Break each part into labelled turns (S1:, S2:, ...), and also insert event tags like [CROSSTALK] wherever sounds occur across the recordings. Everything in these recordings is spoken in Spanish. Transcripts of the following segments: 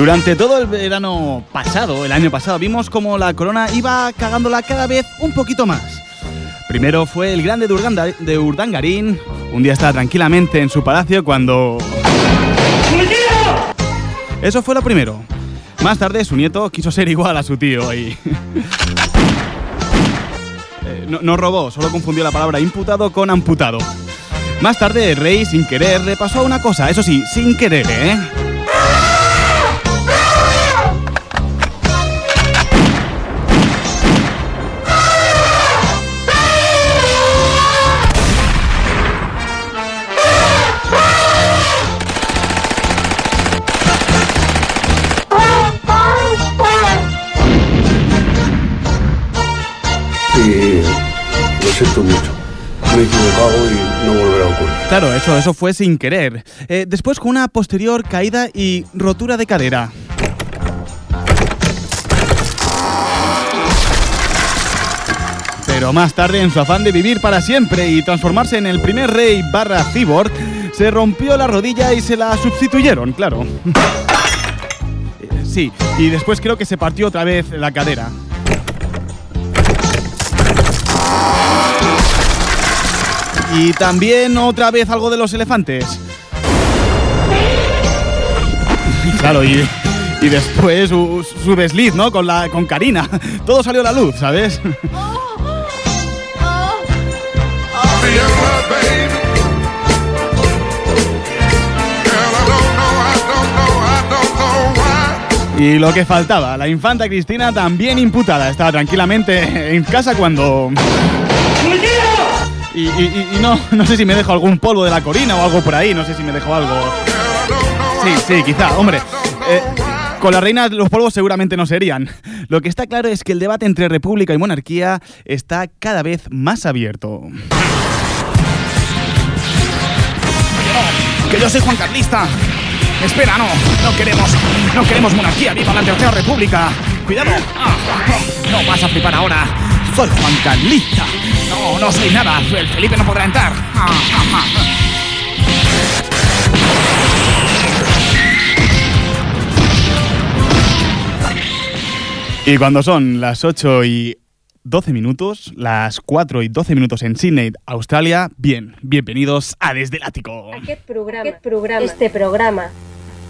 S1: Durante todo el verano pasado, el año pasado, vimos como la corona iba cagándola cada vez un poquito más. Primero fue el grande de, Urdangarín. Un día estaba tranquilamente en su palacio cuando... Eso fue lo primero. Más tarde su nieto quiso ser igual a su tío y... [LAUGHS] Eh, no, no robó, solo confundió la palabra imputado con amputado. Más tarde el rey, sin querer, le pasó una cosa, eso sí, sin querer, ¿eh?
S2: Mucho. Me he equivocado y no volverá a ocurrir.
S1: Claro, eso, eso fue sin querer. Eh, después con una posterior caída y rotura de cadera. Pero más tarde, en su afán de vivir para siempre y transformarse en el primer rey barra cyborg, se rompió la rodilla y se la sustituyeron, claro. [LAUGHS] Sí, y después creo que se partió otra vez la cadera. Y también otra vez algo de los elefantes. [LAUGHS] Claro, y, y después su, desliz, ¿no? Con, la, con Karina. [LAUGHS] Todo salió a la luz, ¿sabes? Y lo que faltaba, la infanta Cristina también imputada. Estaba tranquilamente en casa cuando... Y, no, no sé si me dejo algún polvo de la corina o algo por ahí, no sé si me dejo algo. Sí, sí, quizá, hombre. Eh, con la reina los polvos seguramente no serían. Lo que está claro es que el debate entre república y monarquía está cada vez más abierto. Que yo soy Juan Carlista. Espera, no, no queremos, no queremos monarquía. ¡Viva la tercera república! ¡Cuidado! Ah, no vas a flipar ahora. Soy Juan Carlista. No, no soy nada. El Felipe no podrá entrar. Y cuando son las 8 y 12 minutos, las 4 y 12 minutos en Sydney, Australia, bien, bienvenidos a Desde el Ático.
S3: programa, programa, este programa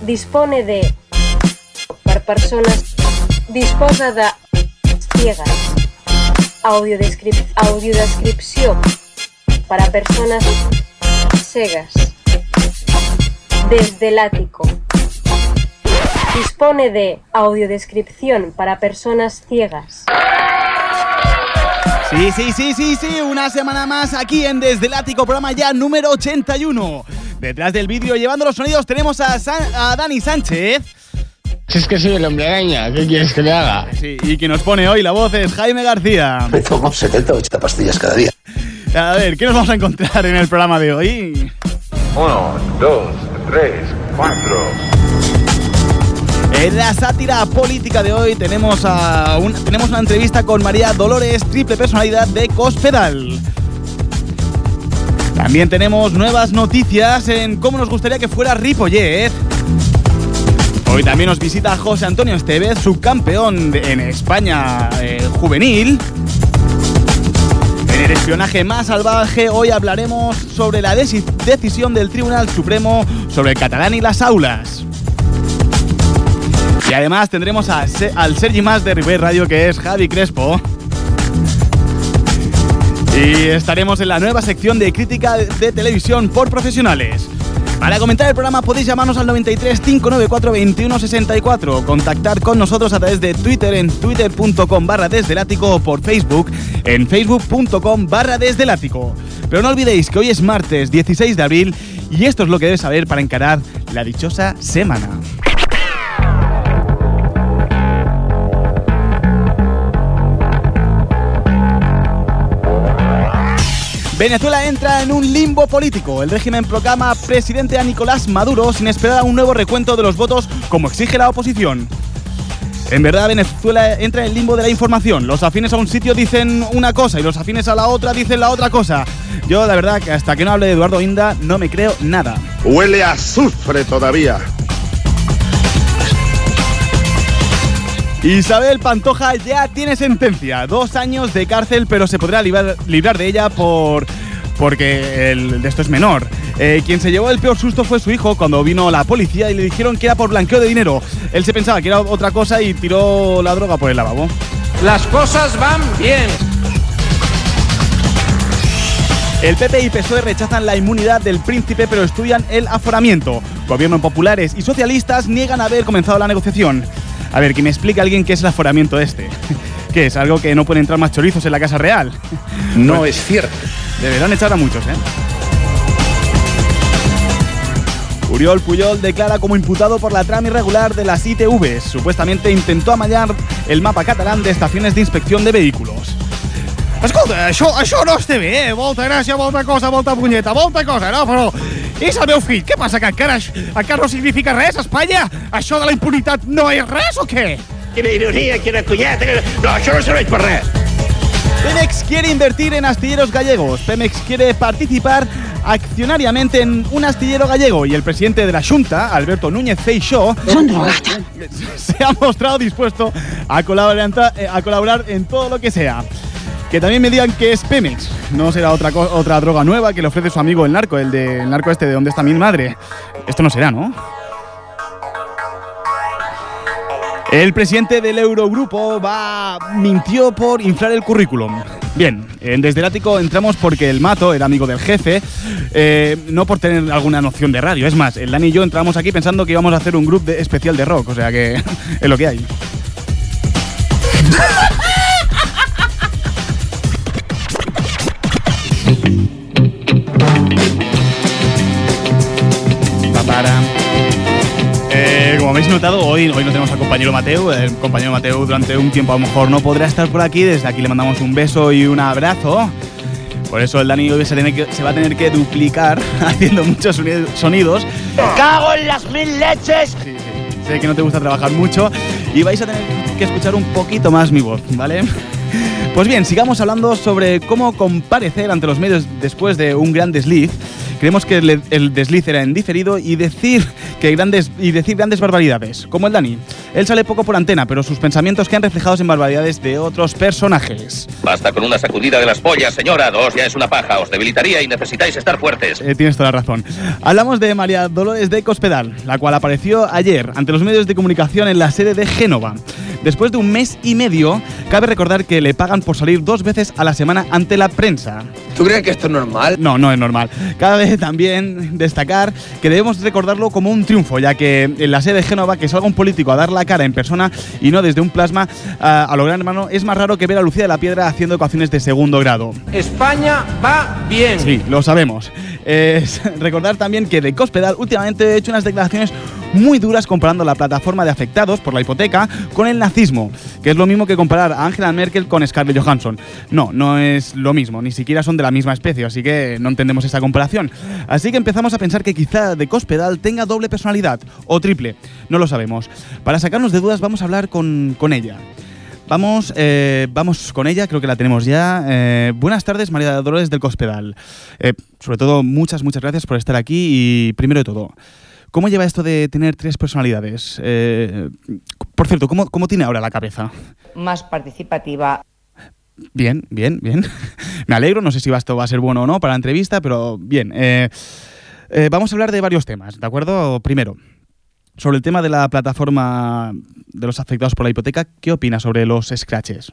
S3: dispone de para personas disposa de ciegas audiodescripción para personas cegas. Desde el ático. Dispone de audiodescripción para personas ciegas.
S1: Sí, sí, sí, sí, sí, una semana más aquí en Desde el Ático, programa ya número 81. Detrás del vídeo llevando los sonidos tenemos a Dani Sánchez.
S4: Si es que soy el hombre araña, ¿qué quieres que le haga?
S1: Sí, y quien nos pone hoy la voz es Jaime García.
S2: Me tomo 70 o 80 pastillas cada día.
S1: A ver, ¿qué nos vamos a encontrar en el programa de hoy?
S5: Uno, dos, tres, cuatro.
S1: En la sátira política de hoy tenemos, a tenemos una entrevista con María Dolores, triple personalidad de Cospedal. También tenemos nuevas noticias en cómo nos gustaría que fuera Ripollet. Hoy también nos visita José Antonio Estevez, subcampeón en España eh, juvenil. En el espionaje más salvaje, hoy hablaremos sobre la decisión del Tribunal Supremo sobre el catalán y las aulas. Y además tendremos al Sergi Más de River Radio, que es Javi Crespo. Y estaremos en la nueva sección de crítica de televisión por profesionales. Para comentar el programa podéis llamarnos al 93 594 2164 contactar con nosotros a través de Twitter en twitter.com barra desde o por Facebook en facebook.com barra desde Pero no olvidéis que hoy es martes 16 de abril y esto es lo que debes saber para encarar la dichosa semana. Venezuela entra en un limbo político. El régimen proclama presidente a Nicolás Maduro sin esperar a un nuevo recuento de los votos como exige la oposición. En verdad, Venezuela entra en el limbo de la información. Los afines a un sitio dicen una cosa y los afines a la otra dicen la otra cosa. Yo, la verdad, que hasta que no hable de Eduardo Inda, no me creo nada.
S5: Huele a azufre todavía.
S1: Isabel Pantoja ya tiene sentencia, dos años de cárcel, pero se podrá librar, librar de ella por porque el de esto es menor. Eh, quien se llevó el peor susto fue su hijo cuando vino la policía y le dijeron que era por blanqueo de dinero. Él se pensaba que era otra cosa y tiró la droga por el lavabo.
S6: Las cosas van bien.
S1: El PP y PSOE rechazan la inmunidad del príncipe pero estudian el aforamiento. Gobiernos populares y socialistas niegan haber comenzado la negociación. A ver, que me explique alguien qué es el aforamiento este. [LAUGHS] ¿Qué es? ¿Algo que no pueden entrar más chorizos en la Casa Real? [LAUGHS]
S2: No es cierto.
S1: Deberán echar a muchos, ¿eh? Uriol Puyol declara como imputado por la trama irregular de las ITVs. Supuestamente intentó amallar el mapa catalán de estaciones de inspección de vehículos. Escolta, això, això no està bé, eh? Molta gràcia, molta cosa, molta punyeta, molta cosa, no? Però és el meu fill, què passa, que encara, encara no significa res a Espanya? Això de la impunitat no és res o què?
S7: Quina ironia, quina cunyeta... No, això no serveix per res.
S1: Pemex quiere invertir en astilleros gallegos. Pemex quiere participar accionariamente en un astillero gallego y el presidente de la Junta, Alberto Núñez Feixó, [LAUGHS] se ha mostrado dispuesto a colaborar, eh, a colaborar en todo lo que sea. Que también me digan que es Pemex. No será otra, otra droga nueva que le ofrece su amigo el narco, el de el narco este de donde está mi madre. Esto no será, ¿no? El presidente del Eurogrupo va mintió por inflar el currículum. Bien, en Desde el Ático entramos porque el mato era amigo del jefe, eh, no por tener alguna noción de radio. Es más, el Dani y yo entramos aquí pensando que íbamos a hacer un grupo de- especial de rock, o sea que [LAUGHS] es lo que hay. Notado, hoy, hoy no tenemos al compañero Mateo. El compañero Mateo durante un tiempo a lo mejor no podrá estar por aquí. Desde aquí le mandamos un beso y un abrazo. Por eso el Dani hoy se, tiene que- se va a tener que duplicar [LAUGHS] haciendo muchos soni- sonidos.
S7: ¡Cago en las mil leches!
S1: Sí, sí, sé que no te gusta trabajar mucho y vais a tener que escuchar un poquito más mi voz, ¿vale? Pues bien, sigamos hablando sobre cómo comparecer ante los medios después de un gran desliz. Creemos que el, el desliz era en diferido y decir, que grandes, y decir grandes barbaridades, como el Dani. Él sale poco por antena, pero sus pensamientos quedan reflejados en barbaridades de otros personajes.
S8: Basta con una sacudida de las pollas, señora. Dos ya es una paja. Os debilitaría y necesitáis estar fuertes.
S1: Eh, tienes toda la razón. Hablamos de María Dolores de Cospedal, la cual apareció ayer ante los medios de comunicación en la sede de Génova. Después de un mes y medio, cabe recordar que le pagan por salir dos veces a la semana ante la prensa.
S2: ¿Tú crees que esto es normal?
S1: No, no es normal. Cabe también destacar que debemos recordarlo como un triunfo, ya que en la sede de Génova que salga un político a dar la cara en persona y no desde un plasma ah, a lo gran hermano es más raro que ver a Lucía de la Piedra haciendo ecuaciones de segundo grado.
S6: España va bien.
S1: Sí, lo sabemos. Eh, [LAUGHS] recordar también que de Cospedal últimamente ha hecho unas declaraciones muy duras comparando la plataforma de afectados por la hipoteca con el nazismo, que es lo mismo que comparar a Angela Merkel con Scarlett Johansson. No, no es lo mismo, ni siquiera son de la misma especie, así que no entendemos esta comparación. Así que empezamos a pensar que quizá de Cospedal tenga doble personalidad o triple, no lo sabemos. Para sacarnos de dudas vamos a hablar con, con ella. Vamos, eh, vamos con ella, creo que la tenemos ya. Eh, buenas tardes, María Dolores del Cospedal. Eh, sobre todo, muchas, muchas gracias por estar aquí y primero de todo, ¿cómo lleva esto de tener tres personalidades? Eh, por cierto, ¿cómo, ¿cómo tiene ahora la cabeza?
S9: más participativa.
S1: Bien, bien, bien. [LAUGHS] Me alegro, no sé si esto va a ser bueno o no para la entrevista, pero bien. Eh, eh, vamos a hablar de varios temas, ¿de acuerdo? Primero, sobre el tema de la plataforma de los afectados por la hipoteca, ¿qué opina sobre los scratches?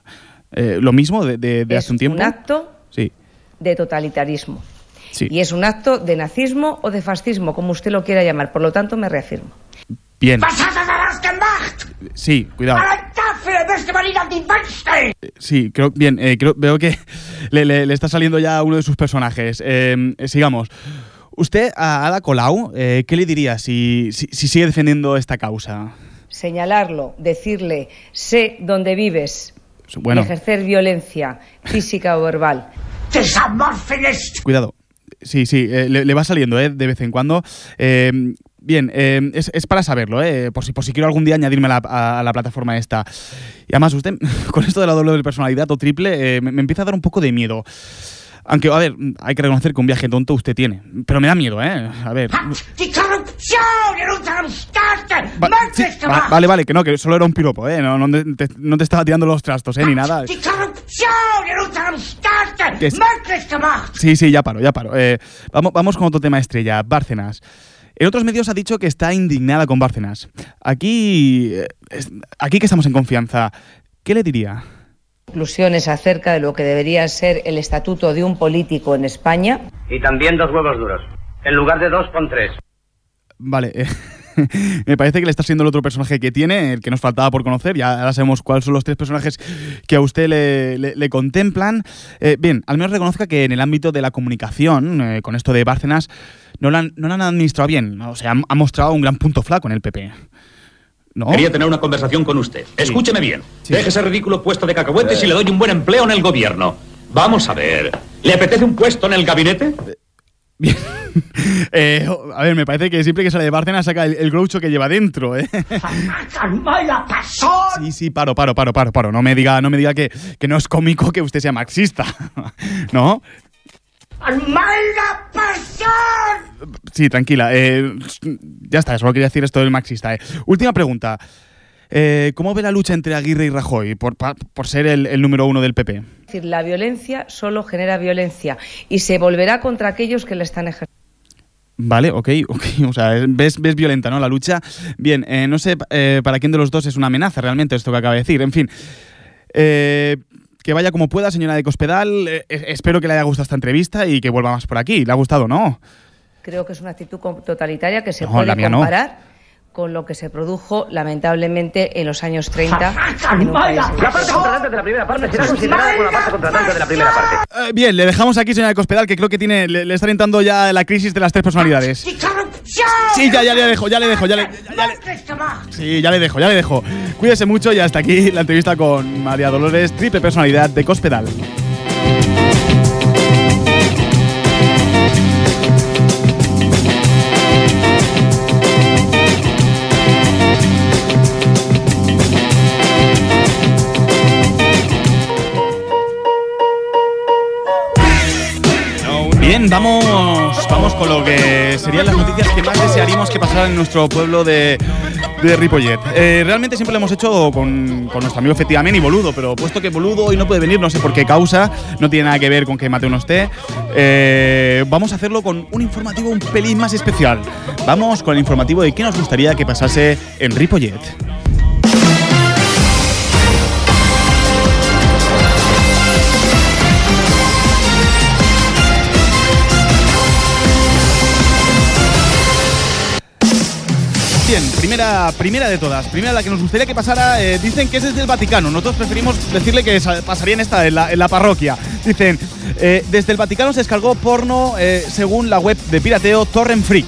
S1: Eh, ¿Lo mismo de, de- hace un tiempo?
S9: un acto
S1: Sí,
S9: de totalitarismo.
S1: Sí.
S9: Y es un acto de nazismo o de fascismo, como usted lo quiera llamar. Por lo tanto, me reafirmo.
S1: Bien. Sí, cuidado.
S7: A la Tafel beste manera de Weinstein!
S1: Sí, creo, bien, eh, creo, veo que [LAUGHS] le, le- le está saliendo ya uno de sus personajes. Eh, eh, sigamos. Usted, a Ada Colau, eh, ¿qué le diría si, si, si sigue defendiendo esta causa?
S9: Señalarlo, decirle, sé dónde vives,
S1: Bueno,
S9: ejercer violencia física o verbal.
S1: Cuidado. Sí, sí, eh, le, le va saliendo eh, de vez en cuando. Eh, bien, eh, es, es para saberlo, eh, por, si, por si quiero algún día añadirme a la, a- a la plataforma esta. Y además, usted, [LAUGHS] con esto de la doble personalidad o triple, eh, me, me empieza a dar un poco de miedo. Aunque, a ver, hay que reconocer que un viaje tonto usted tiene. Pero me da miedo, ¿eh? A ver. Va- sí, va- vale, vale, que no, que solo era un piropo, ¿eh? No, no te, no te estaba tirando los trastos, ¿eh? Ni nada. Que es- Sí, sí, ya paro, ya paro. Eh, vamos, vamos con otro tema estrella, Bárcenas. En otros medios ha dicho que está indignada con Bárcenas. Aquí, eh, aquí que estamos en confianza, ¿qué le diría?
S9: Conclusiones acerca de lo que debería ser el estatuto de un político en España.
S7: Y también dos huevos duros. En lugar de dos, pon tres.
S1: Vale, eh, [LAUGHS] me parece que le está siendo el otro personaje que tiene, el que nos faltaba por conocer. Ya ahora sabemos cuáles son los tres personajes que a usted le, le- le contemplan. Eh, bien, al menos reconozca que en el ámbito de la comunicación, eh, con esto de Bárcenas, no lo han, no han administrado bien. O sea, han- ha mostrado un gran punto flaco en el PP. ¿No?
S10: Quería tener una conversación con usted. Escúcheme bien.
S1: Sí.
S10: Deje ese ridículo puesto de cacahuetes y le doy un buen empleo en el gobierno. Vamos a ver. ¿Le apetece un puesto en el gabinete?
S1: Bien. [LAUGHS] Eh, a ver, me parece que siempre que sale de Bárcenas saca el, el groucho que lleva dentro, ¿eh? [LAUGHS] Sí, sí, paro, paro, paro, paro, paro. No me diga, no me diga que, que no es cómico que usted sea marxista, [LAUGHS] ¿no? Sí, tranquila. eh, ya está, solo quería decir esto del marxista. eh. Última pregunta. Eh, ¿Cómo ve la lucha entre Aguirre y Rajoy por, por ser el, el número uno del PP?
S9: Es decir, la violencia solo genera violencia y se volverá contra aquellos que la están ejerciendo.
S1: Vale, ok, [LAUGHS] ok. O sea, ves, ves violenta, ¿no? La lucha. Bien, eh, no sé eh, para quién de los dos es una amenaza realmente esto que acaba de decir. En fin. Eh, que vaya como pueda, señora de Cospedal. Espero que le haya gustado esta entrevista y que vuelva más por aquí. ¿Le ha gustado, no?
S9: Creo que es una actitud totalitaria que se
S1: No,
S9: puede
S1: no.
S9: Con lo que se produjo lamentablemente en los años 30 en un país en
S7: La parte contratante de la primera parte será considerada como la parte contratante de la primera parte.
S1: Eh, bien, le dejamos aquí, señora de Cospedal, que creo que tiene, le, le está entrando ya la crisis de las tres personalidades. Sí, ya, ya le dejo, ya le dejo, ya le, ya- ya le- Sí, ya le dejo, ya le dejo. Cuídese mucho y hasta aquí la entrevista con María Dolores, triple personalidad de Cospedal. Bien, vamos, vamos con lo que serían las noticias que más desearíamos que pasaran en nuestro pueblo de, de Ripollet. Eh, realmente siempre lo hemos hecho con, con nuestro amigo efectivamente y Boludo, pero puesto que Boludo hoy no puede venir, no sé por qué causa, no tiene nada que ver con que Mateo no esté, eh, vamos a hacerlo con un informativo un pelín más especial. Vamos con el informativo de qué nos gustaría que pasase en Ripollet. Primera, primera de todas. Primera la que nos gustaría que pasara, eh, dicen que es desde el Vaticano. Nosotros preferimos decirle que sa- pasaría en esta, en la, parroquia. Dicen, eh, desde el Vaticano se descargó porno eh, según la web de pirateo Torrent Freak.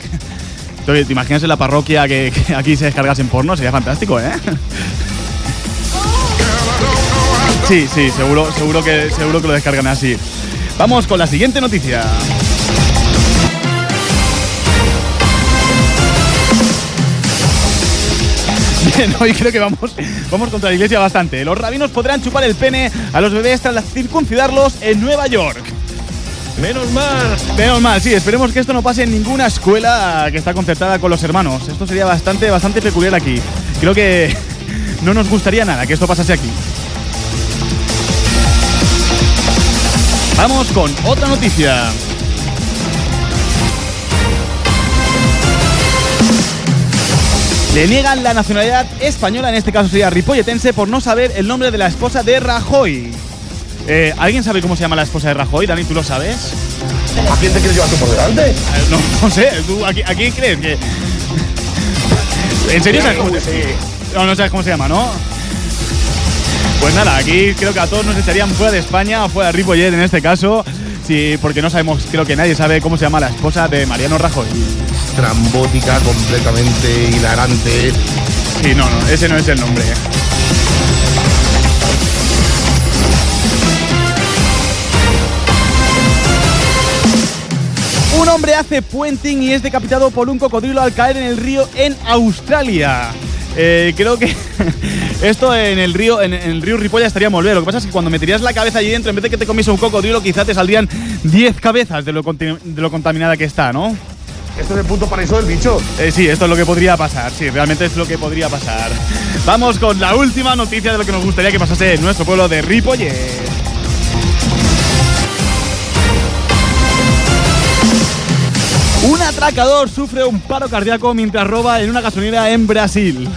S1: ¿Te imaginas en la parroquia que, que aquí se descargasen porno? Sería fantástico, ¿eh? Sí, sí, seguro, seguro, que, seguro que lo descargan así. Vamos con la siguiente noticia. [LAUGHS] Bien, hoy creo que vamos, vamos contra la iglesia bastante. Los rabinos podrán chupar el pene a los bebés tras circuncidarlos en Nueva York.
S6: Menos mal.
S1: Menos mal, sí, esperemos que esto no pase en ninguna escuela que está concertada con los hermanos. Esto sería bastante, bastante peculiar aquí. Creo que [LAUGHS] no nos gustaría nada que esto pasase aquí. Vamos con otra noticia. Le niegan la nacionalidad española, en este caso sería ripolletense, por no saber el nombre de la esposa de Rajoy. Eh, ¿Alguien sabe cómo se llama la esposa de Rajoy? Dani, ¿tú lo sabes?
S2: ¿A quién te quieres llevar tú por delante?
S1: Eh, no, [LAUGHS] no sé, ¿tú a, qui- a quién crees que.? ¿En serio sabes cómo se No, no sabes cómo se llama, ¿no? Pues nada, aquí creo que a todos nos echarían fuera de España o fuera de Ripollet en este caso. Sí, porque no sabemos, creo que nadie sabe cómo se llama la esposa de Mariano Rajoy.
S2: Trambótica, completamente hilarante.
S1: Sí, no, no, ese no es el nombre. Un hombre hace puenting y es decapitado por un cocodrilo al caer en el río en Australia. Eh, creo que [LAUGHS] esto en el río en, el río Ripolla estaría muy bien. Lo que pasa es que cuando meterías la cabeza allí dentro, en vez de que te comiese un cocodrilo, quizá te saldrían 10 cabezas de lo, conti- de lo contaminada que está, ¿no?
S2: Esto es el punto paraíso del bicho.
S1: Eh, sí, esto es lo que podría pasar. Sí, realmente es lo que podría pasar. Vamos con la última noticia de lo que nos gustaría que pasase en nuestro pueblo de Ripollet. Un atracador sufre un paro cardíaco mientras roba en una gasolinera en Brasil.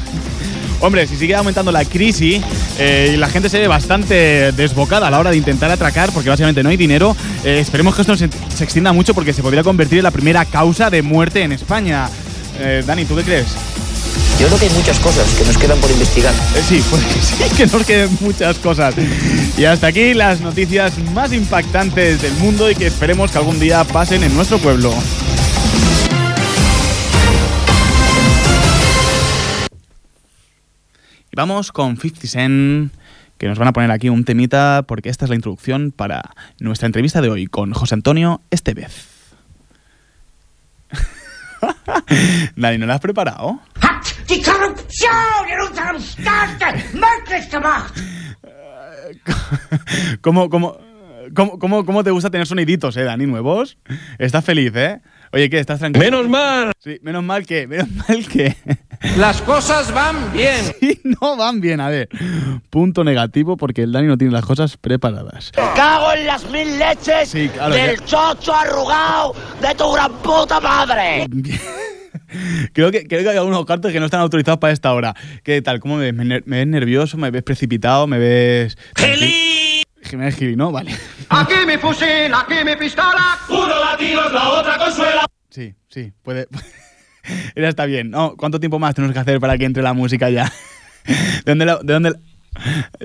S1: Hombre, si sigue aumentando la crisis eh, y la gente se ve bastante desbocada a la hora de intentar atracar porque básicamente no hay dinero, eh, esperemos que esto no se, se extienda mucho porque se podría convertir en la primera causa de muerte en España. Eh, Dani, ¿tú qué crees?
S11: Yo creo que hay muchas cosas que nos quedan por investigar.
S1: Eh, sí, [LAUGHS] pues sí, que nos queden muchas cosas. Y hasta aquí las noticias más impactantes del mundo y que esperemos que algún día pasen en nuestro pueblo. Y vamos con 50 Cent, que nos van a poner aquí un temita porque esta es la introducción para nuestra entrevista de hoy con José Antonio Estevez. [LAUGHS] Dani, ¿no la has preparado?
S7: Die Korruption in unserem Staat möglich gemacht! [LAUGHS]
S1: ¿Cómo, cómo, cómo, cómo, cómo te gusta tener soniditos, eh, Dani, nuevos? Estás feliz, ¿eh? Oye, ¿qué? ¿Estás tranquilo?
S6: Menos mal.
S1: Sí, menos mal que, menos [LAUGHS] mal que.
S6: Las cosas van bien.
S1: Sí, no van bien, a ver. Punto negativo porque el Dani no tiene las cosas preparadas.
S7: ¡Cago en las mil leches
S1: Sí, claro,
S7: del chocho arrugado de tu gran puta madre! [LAUGHS]
S1: Creo que, creo que hay algunos cartos que no están autorizados para esta hora. ¿Qué tal? ¿Cómo me ves? ¿Me, me ves nervioso? ¿Me ves precipitado? ¿Me ves.?
S7: ¡Gili!
S1: Jiménez Gili, ¿no? Vale.
S7: ¡Aquí mi fusil! ¡Aquí mi pistola! ¡Uno latidos, la otra consuela!
S1: Sí, sí, puede. [LAUGHS] ya está bien. No, ¿Cuánto tiempo más tenemos que hacer para que entre la música ya? [LAUGHS] ¿De dónde la.? De dónde la-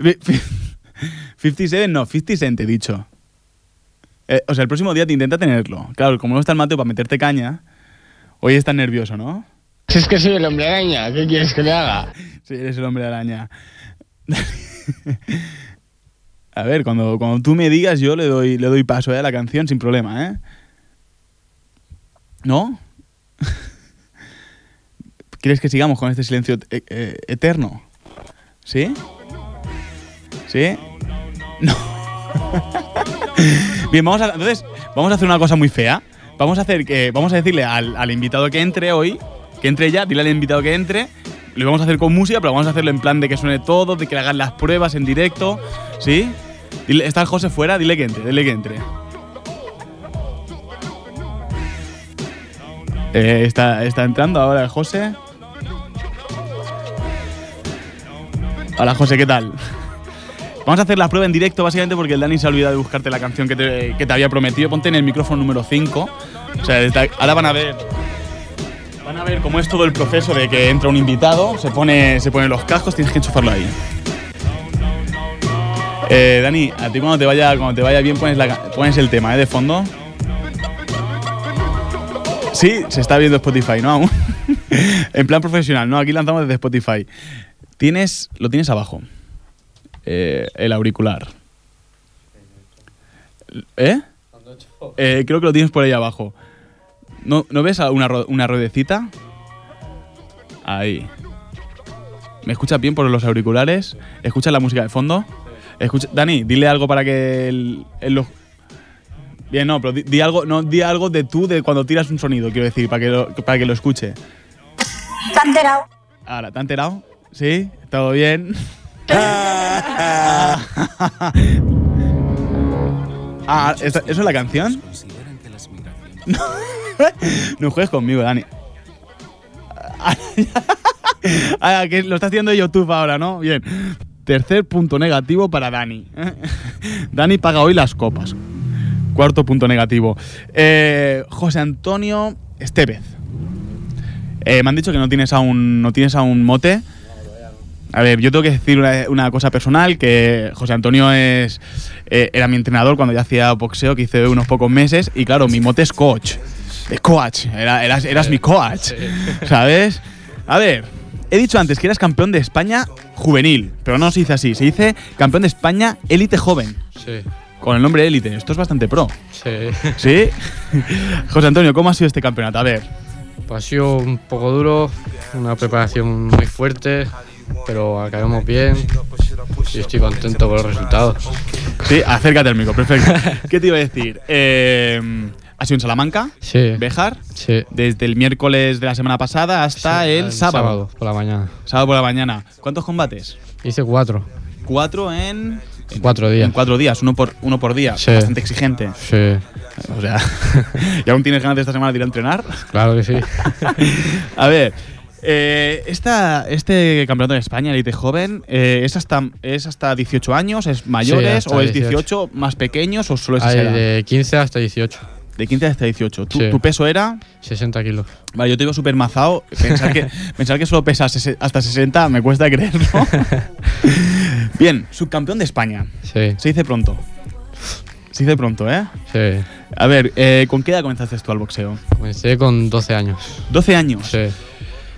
S1: Fi- fi- 57, no, 50 Cent, he dicho. Eh, o sea, el próximo día te intenta tenerlo. Claro, como no está el Mateo para meterte caña, hoy estás nervioso, ¿no?
S4: Si es que soy el hombre araña, ¿qué quieres que le haga?
S1: Sí, eres el hombre araña. [LAUGHS] A ver, cuando, cuando tú me digas, yo le doy, le doy paso eh, a la canción sin problema, ¿eh? ¿No? [LAUGHS] ¿Quieres que sigamos con este silencio eh, eh, eterno? ¿Sí? ¿Sí? No. [LAUGHS] Bien, vamos a, entonces, vamos a hacer una cosa muy fea. Vamos a hacer que, vamos a decirle al, al invitado que entre hoy, que entre ya, dile al invitado que entre. Lo vamos a hacer con música, pero vamos a hacerlo en plan de que suene todo, de que le hagan las pruebas en directo, ¿sí? Está el José fuera, dile que entre, dile que entre. Eh, está, está entrando ahora el José. Hola José, ¿qué tal? Vamos a hacer la prueba en directo básicamente porque el Dani se ha olvidado de buscarte la canción que te, que te había prometido. Ponte en el micrófono número 5. O sea, desde- ahora van a ver van a ver cómo es todo el proceso de que entra un invitado, se pone, se pone los cascos, tienes que enchufarlo ahí. Eh, Dani, a ti cuando te vaya, cuando te vaya bien pones, pones el tema ¿eh? de fondo. Sí, se está viendo Spotify, ¿no? [LAUGHS] En plan profesional, ¿no? Aquí lanzamos desde Spotify. Tienes, lo tienes abajo. Eh, el auricular. ¿Eh? Eh, Creo que lo tienes por ahí abajo. ¿No, ¿no ves una, una ruedecita? Ahí. ¿Me escuchas bien por los auriculares? ¿Escuchas la música de fondo? Escucha, Dani, dile algo para que lo... Bien, no, pero di, di algo, no, di algo de tú de cuando tiras un sonido, quiero decir, para que lo, para que lo escuche.
S12: ¿Te has enterado?
S1: Ahora, ¿te has enterado? ¿Sí? ¿Todo bien? [LAUGHS] ah, ¿esta- ¿eso es la canción? No, [LAUGHS] no juegues conmigo, Dani. [LAUGHS] Ah, que lo está haciendo YouTube ahora, ¿no? Bien. Tercer punto negativo para Dani. [LAUGHS] Dani paga hoy las copas. Cuarto punto negativo. Eh, José Antonio Estevez. Eh, me han dicho que no tienes aún, no tienes aún mote. A ver, yo tengo que decir una, una cosa personal, que José Antonio es eh, era mi entrenador cuando yo hacía boxeo, que hice unos pocos meses, y claro, mi mote es coach. Es coach, era- eras, eras mi coach, ¿sabes? A ver, he dicho antes que eras campeón de España juvenil, pero no se dice así, se dice campeón de España élite joven.
S13: Sí.
S1: Con el nombre élite, esto es bastante pro.
S13: Sí.
S1: ¿Sí? [LAUGHS] José Antonio, ¿cómo ha sido este campeonato? A ver.
S13: Pues ha sido un poco duro, una preparación muy fuerte, pero acabamos bien y estoy contento por los resultados.
S1: Sí, acércate al micro, perfecto. [LAUGHS] ¿Qué te iba a decir? Eh, ¿Has sido en Salamanca?
S13: Sí.
S1: ¿Bejar?
S13: Sí.
S1: Desde el miércoles de la semana pasada hasta
S13: Sí,
S1: el, sábado.
S13: por la mañana.
S1: Sábado por la mañana. ¿Cuántos combates?
S13: Hice cuatro.
S1: Cuatro en. en-
S13: Cuatro días.
S1: En cuatro días, uno por, uno por día.
S13: Sí.
S1: Bastante exigente.
S13: Sí,
S1: O sea, [LAUGHS] ¿y aún tienes ganas de esta semana de ir a entrenar?
S13: claro que sí. [LAUGHS]
S1: A ver, eh, esta, este campeonato de España, Elite Joven, eh, ¿es, hasta, ¿es hasta 18 años? ¿Es mayores? ¿O es
S13: 18.
S1: 18 más pequeños? ¿O solo es esa
S13: Hay de 15 hasta 18,
S1: De 15 hasta 18. ¿Tu,
S13: Sí.
S1: tu peso era?
S13: 60 kilos.
S1: Vale, yo te digo súper mazado. Pensar que, [LAUGHS] pensar que solo pesas hasta 60 me cuesta creerlo. [LAUGHS] Bien, subcampeón de España.
S13: Sí,
S1: Se dice pronto. Se dice pronto, ¿eh?
S13: sí.
S1: A ver, eh, ¿con qué edad comenzaste tú al boxeo?
S13: Comencé con 12 años.
S1: 12 años.
S13: Sí,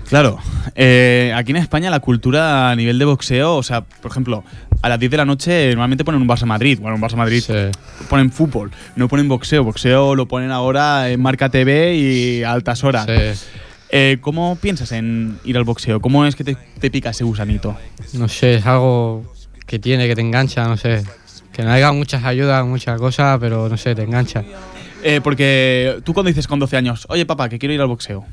S1: Claro, eh, aquí en España la cultura a nivel de boxeo, o sea, por ejemplo, a las 10 de la noche normalmente ponen un Barça Madrid, bueno, un Barça Madrid
S13: sí.
S1: ponen fútbol, no ponen boxeo, boxeo lo ponen ahora en Marca TV y a altas horas.
S13: sí.
S1: Eh, ¿Cómo piensas en ir al boxeo? ¿Cómo es que te, te pica ese gusanito?
S13: No sé, es algo que tiene, que te engancha, no sé. Que no haya muchas ayudas, muchas cosas, pero no sé, te engancha.
S1: Eh, porque tú cuando dices con 12 años, oye papá, que quiero ir al boxeo,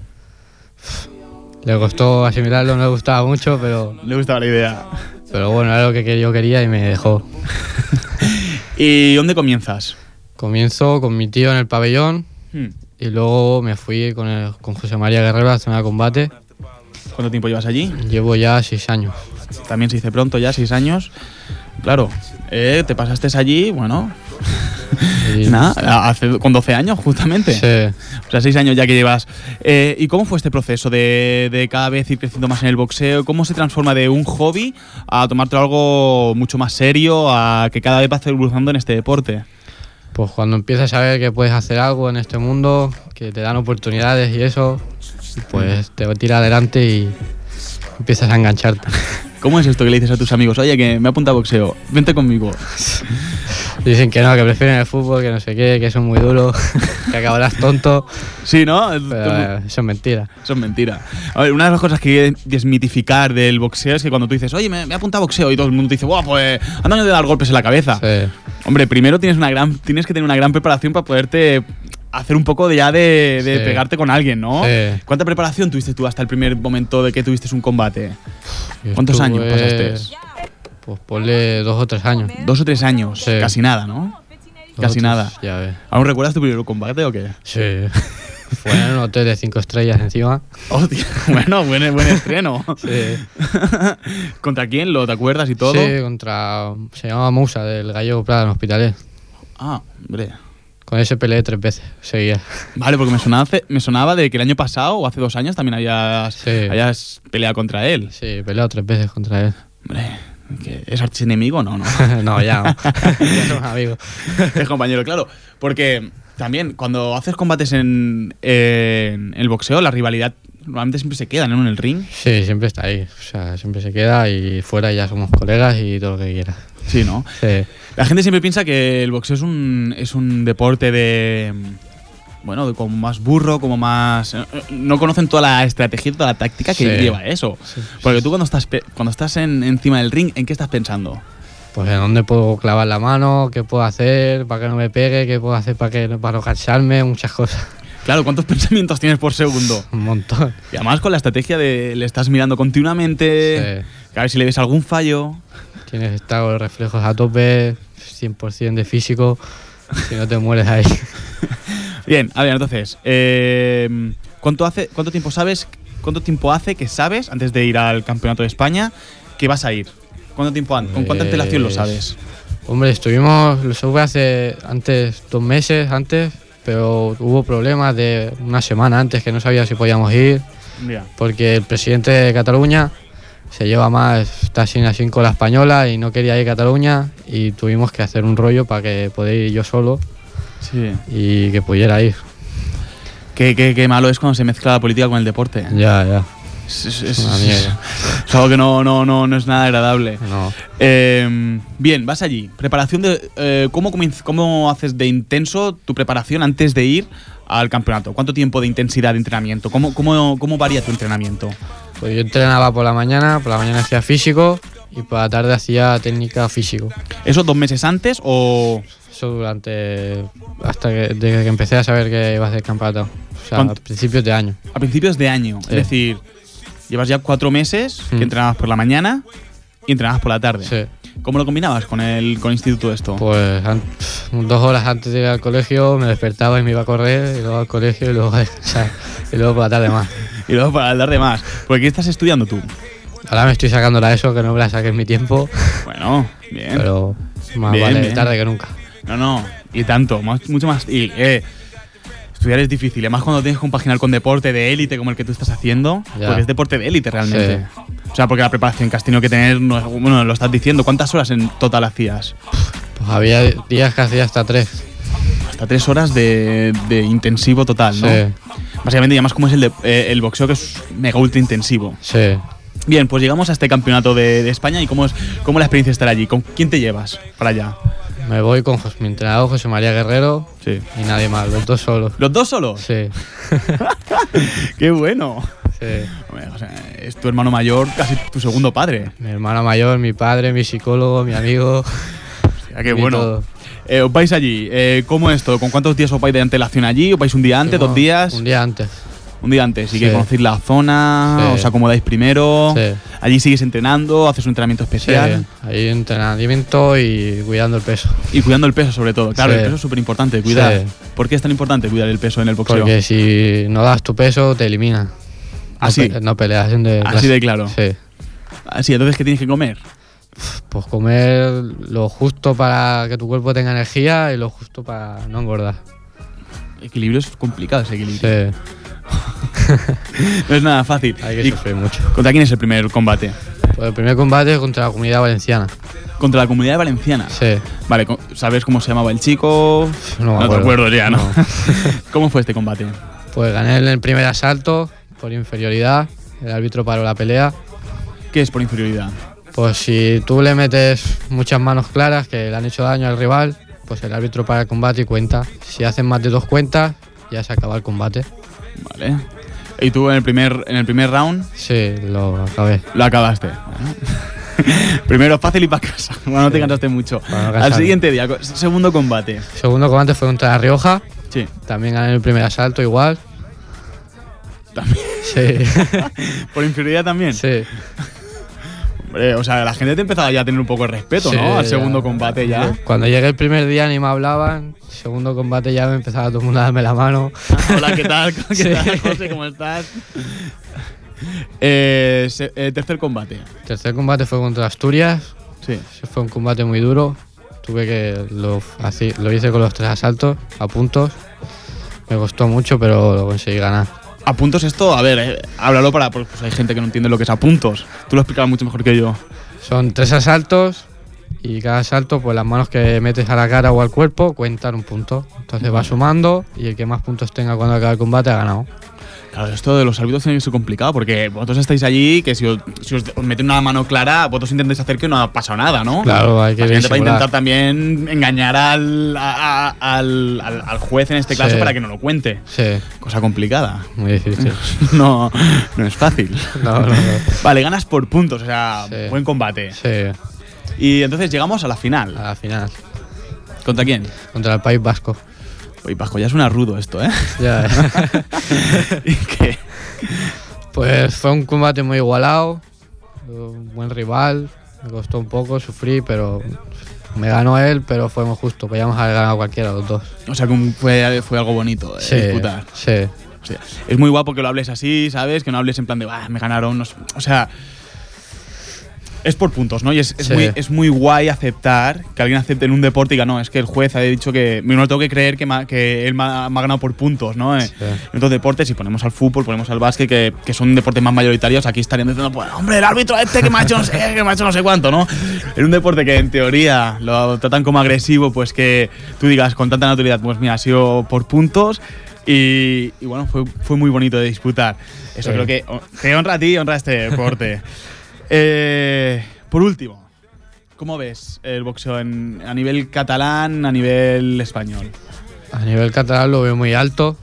S13: Le costó asimilarlo, no le gustaba mucho, pero,
S1: le gustaba la idea.
S13: pero bueno, era lo que yo quería y me dejó. [LAUGHS]
S1: ¿Y dónde comienzas?
S13: Comienzo con mi tío en el pabellón
S1: Hmm,
S13: y luego me fui con, el- con José María Guerrero a la zona de combate.
S1: ¿Cuánto tiempo llevas allí?
S13: Llevo ya seis años.
S1: También se dice pronto, ya 6 años. Claro, eh, te pasaste allí, bueno,
S13: Y- [LAUGHS]
S1: Nada, hace, con 12 años justamente.
S13: Sí.
S1: O sea, 6 años ya que llevas. Eh, ¿Y cómo fue este proceso de, de cada vez ir creciendo más en el boxeo? ¿Cómo se transforma de un hobby a tomártelo algo mucho más serio, a que cada vez vas evolucionando en este deporte?
S13: Pues cuando empiezas a ver que puedes hacer algo en este mundo, que te dan oportunidades y eso, pues te tira adelante y empiezas a engancharte.
S1: ¿Cómo es esto que le dices a tus amigos? Oye, que me apunta a boxeo, vente conmigo. [LAUGHS]
S13: Dicen que no, que prefieren el fútbol, que no sé qué, que son muy duros, [LAUGHS] que acabarás tonto.
S1: Sí, ¿no?
S13: Pero eh, eso es mentira.
S1: Eso es mentira. A ver, una de las cosas que desmitificar del boxeo es que cuando tú dices, oye, me, me apunta a boxeo y todo el mundo te dice, guau, pues anda de dar golpes en la cabeza.
S13: Sí.
S1: Hombre, primero tienes, una gran, tienes que tener una gran preparación para poderte hacer un poco de ya de, de
S13: Sí.
S1: pegarte con alguien, ¿no?
S13: Sí.
S1: ¿Cuánta preparación tuviste tú hasta el primer momento de que tuviste un combate? ¿Cuántos años pasaste?
S13: Pues ponle dos o tres años.
S1: Dos o tres años,
S13: Sí.
S1: casi nada, ¿no?
S13: Dos
S1: Casi
S13: tres,
S1: nada.
S13: Ya ves.
S1: ¿Aún recuerdas tu primer combate o qué?
S13: Sí. [LAUGHS] Fue en un hotel de cinco estrellas encima.
S1: Hostia, [LAUGHS] bueno, buen, buen estreno.
S13: Sí. [LAUGHS]
S1: ¿Contra quién? ¿Lo te acuerdas y todo?
S13: Sí, contra. Se llama Musa, del Gallego Prada en Hospitalet.
S1: Ah, hombre.
S13: Con ese peleé tres veces, seguía.
S1: Vale, porque me sonaba, hace- me sonaba de que el año pasado o hace dos años también habías,
S13: Sí.
S1: habías peleado contra él.
S13: Sí, peleado tres veces contra él.
S1: Hombre, ¿que ¿es archienemigo? No, no. [LAUGHS]
S13: no, ya. [LAUGHS] no. ya somos amigos. [LAUGHS]
S1: es compañero, claro. Porque también cuando haces combates en, en el boxeo, la rivalidad normalmente siempre se queda, ¿no? En el ring.
S13: Sí, siempre está ahí. O sea, siempre se queda y fuera ya somos colegas y todo lo que quieras.
S1: Sí, ¿no?
S13: Sí.
S1: La gente siempre piensa que el boxeo es un, es un deporte de. Bueno, de como más burro, como más. eh, No conocen toda la estrategia toda la táctica que
S13: Sí.
S1: lleva eso.
S13: Sí,
S1: Porque tú cuando estás, cuando estás en- encima del ring, ¿en qué estás pensando?
S13: Pues en dónde puedo clavar la mano, qué puedo hacer para que no me pegue, qué puedo hacer para que no- para no cansarme, muchas cosas.
S1: Claro, ¿cuántos [LAUGHS] pensamientos tienes por segundo? [LAUGHS]
S13: Un montón.
S1: Y además con la estrategia de le estás mirando continuamente,
S13: Sí.
S1: a ver si le ves algún fallo.
S13: Tienes que estar con reflejos a tope, 100% de físico, si no te mueres ahí. [LAUGHS]
S1: Bien, a ver, entonces, eh, ¿cuánto, hace, ¿cuánto tiempo sabes, cuánto tiempo hace que sabes, antes de ir al Campeonato de España, que vas a ir? ¿Cuánto tiempo ¿Con cuánta antelación lo
S13: Pues,
S1: sabes?
S13: Hombre, estuvimos, lo supe hace antes, dos meses antes, pero hubo problemas de una semana antes que no sabía si podíamos ir,
S1: Ya.
S13: porque el presidente de Cataluña se lleva más, está así así con la española y no quería ir a Cataluña y tuvimos que hacer un rollo para que pudiera ir yo solo
S1: Sí.
S13: y que pudiera ir.
S1: Qué, qué- qué malo es cuando se mezcla la política con el deporte.
S13: Ya, ya.
S1: Es, es- es-
S13: Una mierda.
S1: es [LAUGHS] algo que no, no, no, no es nada agradable.
S13: No.
S1: Eh, bien, vas allí. Preparación de. eh, ¿cómo, ¿Cómo haces de intenso tu preparación antes de ir al campeonato? ¿Cuánto tiempo de intensidad de entrenamiento? ¿Cómo, cómo, cómo varía tu entrenamiento?
S13: Pues yo entrenaba por la mañana, por la mañana hacía físico y por la tarde hacía técnica físico.
S1: ¿Eso dos meses antes o...?
S13: Eso durante... hasta que, desde que empecé a saber que iba a hacer campeonato. O sea, a principios de año.
S1: A principios de año.
S13: Sí.
S1: Es decir, llevas ya cuatro meses que
S13: Mm.
S1: entrenabas por la mañana y entrenabas por la tarde.
S13: Sí.
S1: ¿Cómo lo combinabas con el, con el instituto esto?
S13: Pues dos horas antes de ir al colegio me despertaba y me iba a correr, y luego al colegio y luego a descansar. Y luego por la tarde más.
S1: Y luego para hablar de más. [LAUGHS] Porque ¿qué estás estudiando tú?
S13: Ahora me estoy sacando la ESO, que no me la saqué en mi tiempo,
S1: Bueno, bien.
S13: pero más
S1: Bien,
S13: vale
S1: bien.
S13: tarde que nunca.
S1: No, no, y tanto, más, mucho más. Y eh, estudiar es difícil, además cuando tienes que compaginar con deporte de élite como el que tú estás haciendo,
S13: Ya.
S1: porque es deporte de élite realmente. O sea, porque la preparación que has tenido que tener, no bueno, lo estás diciendo, ¿cuántas horas en total hacías?
S13: Pues había días que hacía hasta tres.
S1: Hasta tres horas de, de intensivo total, ¿no?
S13: Sí,
S1: Básicamente, y además como es el, de- eh, el boxeo que es mega ultra intensivo.
S13: sí.
S1: Bien, pues llegamos a este campeonato de, de España y cómo es, cómo la experiencia de estar allí. ¿Con quién te llevas para allá?
S13: Me voy con mi entrenador José María Guerrero
S1: Sí.
S13: y nadie más, los dos solos.
S1: ¿Los dos solos?
S13: Sí, [LAUGHS]
S1: ¡Qué bueno!
S13: sí.
S1: Hombre, o sea, es tu hermano mayor, casi tu segundo padre.
S13: Mi hermana mayor, mi padre, mi psicólogo, mi amigo.
S1: Ya, qué bueno.
S13: todo.
S1: Eh, os vais allí. Eh, ¿Cómo es esto? ¿Con cuántos días os vais de antelación allí? ¿Os vais un día antes, dos días?
S13: Un día antes.
S1: Un día antes. Y que conocéis la zona,
S13: Sí.
S1: os acomodáis primero.
S13: Sí.
S1: Allí sigues entrenando, haces un entrenamiento
S13: Sí,
S1: especial.
S13: ahí entrenamiento y cuidando el peso.
S1: Y cuidando el peso sobre todo. Claro, el peso es súper importante, cuidar. ¿Por qué es tan importante cuidar el peso en el boxeo?
S13: Porque si no das tu peso, te eliminan.
S1: Así.
S13: No, pe- no peleas en de
S1: Así de claro.
S13: Sí.
S1: Así, entonces, ¿qué tienes que comer?
S13: Pues comer lo justo para que tu cuerpo tenga energía y lo justo para no engordar.
S1: Equilibrio es complicado ese equilibrio.
S13: Sí, [LAUGHS]
S1: No es nada fácil.
S13: hay que
S1: ¿Y
S13: sufrir mucho.
S1: ¿Contra quién es el primer combate?
S13: Pues el primer combate es contra la comunidad valenciana.
S1: Contra la comunidad valenciana.
S13: Sí.
S1: Vale, ¿sabes cómo se llamaba el chico?
S13: No me
S1: te
S13: acuerdo.
S1: acuerdo ya, ¿no?
S13: No. [LAUGHS]
S1: ¿Cómo fue este combate?
S13: Pues gané en el primer asalto por inferioridad. El árbitro paró la pelea.
S1: ¿Qué es por inferioridad?
S13: Pues si tú le metes muchas manos claras que le han hecho daño al rival, pues el árbitro para el combate y cuenta. Si hacen más de dos cuentas, ya se acaba el combate.
S1: Vale. ¿Y tú en el primer, en el primer round
S13: Sí, lo acabé.
S1: lo acabaste? Bueno. [LAUGHS] Primero fácil y para casa. [LAUGHS] Bueno, no te cansaste mucho. Al siguiente día, segundo combate.
S13: Segundo combate fue contra La Rioja.
S1: Sí.
S13: También gané el primer asalto igual.
S1: También.
S13: Sí, [LAUGHS]
S1: ¿Por inferioridad también?
S13: sí.
S1: Hombre, o sea, la gente te empezaba ya a tener un poco de respeto,
S13: Sí,
S1: ¿no? Al
S13: ya.
S1: segundo combate ya.
S13: Cuando llegué el primer día ni me hablaban. Segundo combate ya me empezaba todo el mundo a darme la mano.
S1: Hola, ¿qué tal? [LAUGHS] ¿Qué
S13: Sí.
S1: tal, José? ¿Cómo estás? Eh, se- eh, tercer combate.
S13: Tercer combate fue contra Asturias.
S1: Sí.
S13: Ese fue un combate muy duro. Tuve que lo, así- lo hice con los tres asaltos a puntos. Me costó mucho, pero lo conseguí ganar.
S1: A puntos esto, a ver, eh, háblalo para. Pues hay gente que no entiende lo que es a puntos. Tú lo explicabas mucho mejor que yo.
S13: Son tres asaltos y cada asalto, pues las manos que metes a la cara o al cuerpo cuentan un punto. Entonces va sumando y el que más puntos tenga cuando acabe el combate ha ganado.
S1: Claro, esto de los árbitros tiene que ser complicado porque vosotros estáis allí, que si os, si os meten una mano clara, vosotros intentáis hacer que no ha pasado nada, ¿no?
S13: Claro, hay que
S1: para intentar también engañar al, a- al- al juez en este caso
S13: Sí.
S1: para que no lo cuente.
S13: Sí,
S1: Cosa complicada.
S13: muy difícil. [LAUGHS]
S1: no, no es fácil.
S13: No, no, no.
S1: Vale, ganas por puntos, o sea,
S13: Sí.
S1: buen combate.
S13: Sí,
S1: Y entonces llegamos a la final.
S13: a la final.
S1: ¿Contra quién?
S13: Contra el País Vasco.
S1: Oye, Paco, ya suena rudo esto, ¿eh?
S13: Ya. [LAUGHS]
S1: ¿Y qué?
S13: Pues fue un combate muy igualado, un buen rival, me costó un poco, sufrí, pero me ganó él, pero fue muy justo, podíamos haber ganado cualquiera los dos.
S1: O sea, que fue, fue algo bonito de
S13: Sí,
S1: disputar.
S13: sí,
S1: O sea, es muy guapo que lo hables así, ¿sabes? Que no hables en plan de, "Bah, me ganaron. no sé". O sea, es por puntos, ¿no? Y es, es
S13: Sí.
S1: muy, es muy guay aceptar que alguien acepte en un deporte y diga, no, es que el juez ha dicho que. Me no tengo que creer que, ma- que él me ha, ganado por puntos, ¿no? Eh, En otros deportes, si ponemos al fútbol, ponemos al básquet, que, que son deportes más mayoritarios, aquí estarían diciendo, pues, hombre, el árbitro este que me ha hecho no sé que me ha hecho no sé cuánto, ¿no? En un deporte que en teoría lo tratan como agresivo, pues que tú digas con tanta naturalidad, pues mira, ha sido por puntos. Y, y bueno, fue, fue muy bonito de disputar. Eso
S13: Sí.
S1: creo que te honra a ti y honra a este deporte. [LAUGHS] Eh, por último, ¿cómo ves el boxeo en- a nivel catalán, a nivel español?
S13: A nivel catalán lo veo muy alto,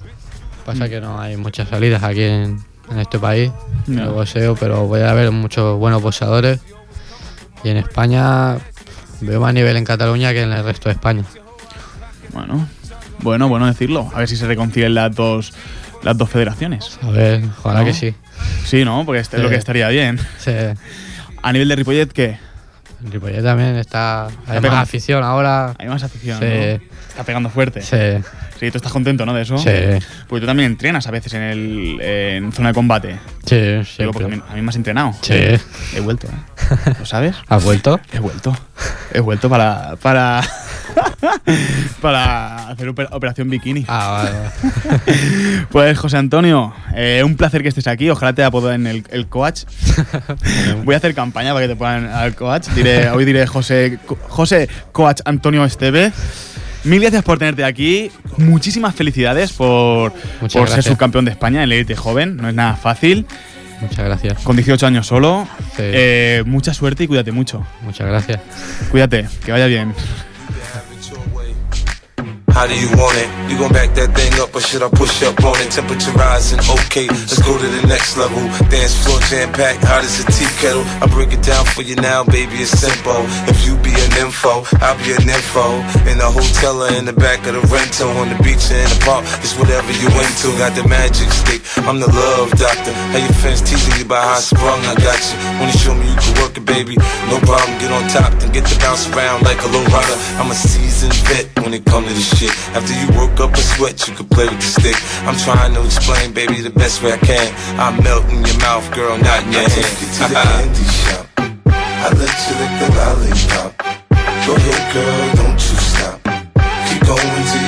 S13: Pasa que no hay muchas salidas aquí en, en este país
S1: No.
S13: de boxeo, pero voy a ver muchos buenos boxeadores. Y en España veo más nivel en Cataluña que en el resto de España.
S1: Bueno, bueno, bueno decirlo. A ver si se reconcilian las dos, las dos federaciones.
S13: A ver, ojalá
S1: ¿No?
S13: que sí.
S1: Sí, ¿no? Porque este es lo
S13: Sí.
S1: que estaría bien.
S13: Sí.
S1: A nivel de Ripollet, ¿qué?
S13: Ripollet también está. Hay más afición ahora.
S1: Hay más afición,
S13: Sí.
S1: ¿no? Está pegando fuerte.
S13: Sí.
S1: Sí, tú estás contento, ¿no? De eso.
S13: Sí.
S1: Porque tú también entrenas a veces en, el, en zona de combate.
S13: Sí,
S1: Digo, porque a mí, a mí me has entrenado.
S13: Sí.
S1: He vuelto, ¿eh? ¿Lo sabes? [LAUGHS]
S13: ¿Has vuelto?
S1: He vuelto. He vuelto para. para. [LAUGHS] para hacer oper- operación bikini.
S13: Ah, vale, vale. [LAUGHS]
S1: Pues José Antonio, eh, un placer que estés aquí. Ojalá te apoden el, el coach. [LAUGHS] Voy a hacer campaña para que te pongan al coach. Diré, hoy diré José, José Coach Antonio Esteve. Mil gracias por tenerte aquí. Muchísimas felicidades por, ser subcampeón de España en el Elite Joven. No es nada fácil.
S13: Muchas gracias.
S1: Con 18 años solo.
S13: Sí.
S1: Eh, mucha suerte y cuídate mucho.
S13: Muchas gracias.
S1: Cuídate, que vaya bien. Yeah.
S14: How do you want it? You gon' back that thing up or should I push up on it? Temperature rising, okay, let's go to the next level. Dance floor jam packed, hot as a tea kettle. I break it down for you now, baby, it's simple. If you be an info, I'll be an info. In the hotel or in the back of the rental, on the beach or in the park, it's whatever you into. Got the magic stick, I'm the love doctor. How your fans teasing you about how I sprung, I got you. Wanna show me you can work it, baby? No problem, get on top, then get to bounce around like a low rider. I'm a seasoned vet when it come to this shit. After you work up a sweat, you can play with the stick. I'm trying to explain, baby, the best way I can. I melt in your mouth, girl, not in your
S15: I
S14: hand.
S15: take you to the candy shop. I let you lick the lollipop. Go ahead, girl, don't you stop. Keep going till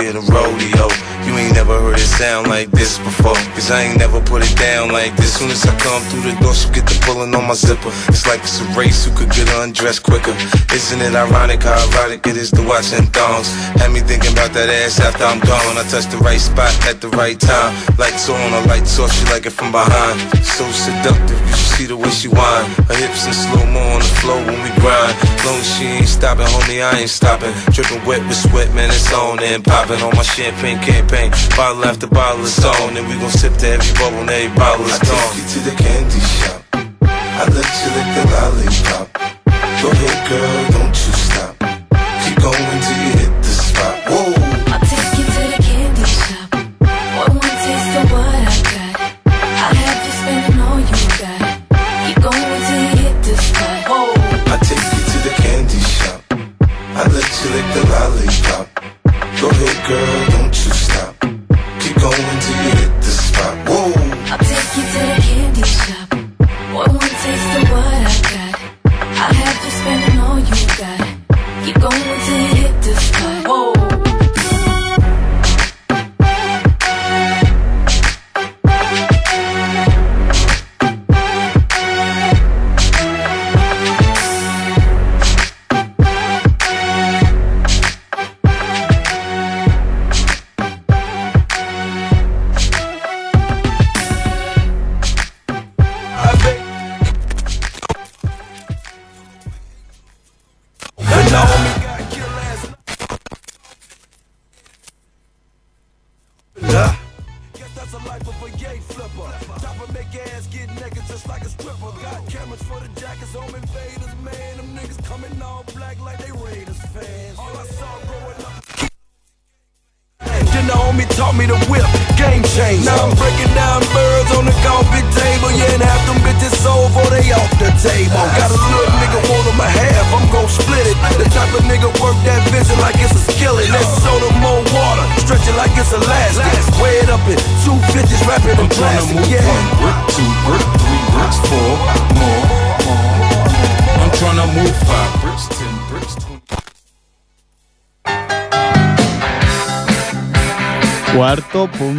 S14: in a rodeo. You ain't never heard it sound like down like this. Soon as I come through the door, she get the pulling on my zipper. It's like it's a race who could get undressed quicker. Isn't it ironic how erotic it is to watch them thongs? Had me thinking about that ass after I'm gone. I touch the right spot at the right time. Lights on, or lights off, she like it from behind. So seductive, you should see the way she whine. Her hips in slow mo on the floor when we grind. Long as she ain't stopping, homie, I ain't stopping. Dripping wet with sweat, man, it's on and popping on my champagne campaign. Bottle after bottle is on, and we gon' sip to every bubble and every
S15: I
S14: gone.
S15: take you to the candy shop. I let you lick the lollipop. Go ahead, girl, don't you
S16: spending all you got.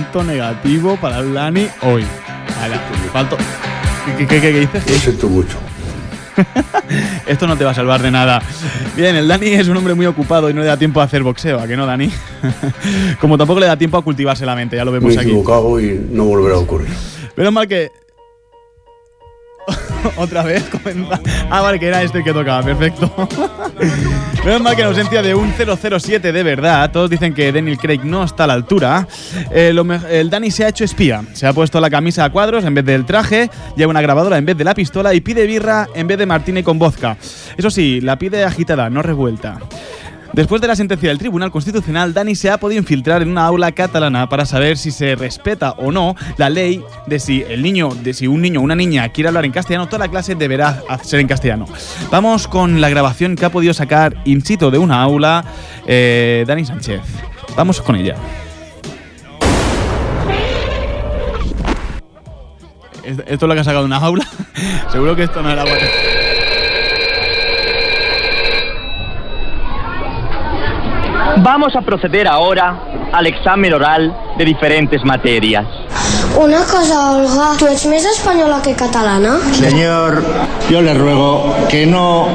S1: Punto negativo para el Lani hoy. Falto, ¿Qué, qué, qué, qué dices?
S2: Lo siento mucho. [LAUGHS]
S1: Esto no te va a salvar de nada. Bien, el Dani es un hombre muy ocupado y no le da tiempo a hacer boxeo, ¿a que no, Dani? [LAUGHS] Como tampoco le da tiempo a cultivarse la mente, ya lo
S2: Me
S1: vemos
S2: he
S1: aquí.
S2: equivocado y no volverá a ocurrir.
S1: Menos mal que. [LAUGHS] Otra vez comienza. Ah, vale, que era este el que tocaba, perfecto. [LAUGHS] Menos mal que en ausencia de un 007 de verdad, todos dicen que Daniel Craig no está a la altura. eh, lo el Dani se ha hecho espía. Se ha puesto la camisa a cuadros en vez del traje, lleva una grabadora en vez de la pistola y pide birra en vez de martini con vodka. Eso sí, la pide agitada, no revuelta. Después de la sentencia del Tribunal Constitucional, Dani se ha podido infiltrar en una aula catalana para saber si se respeta o no la ley de si el niño, de si un niño o una niña quiere hablar en castellano, toda la clase deberá ser en castellano. Vamos con la grabación que ha podido sacar in situ de una aula eh, Dani Sánchez. Vamos con ella. ¿Esto es lo que ha sacado una aula? [LAUGHS] Seguro que esto no era bueno.
S17: Vamos a proceder ahora al examen oral de diferentes materias.
S18: Una cosa, Olga, ¿tú eres más española que catalana?
S19: Señor, yo le ruego que no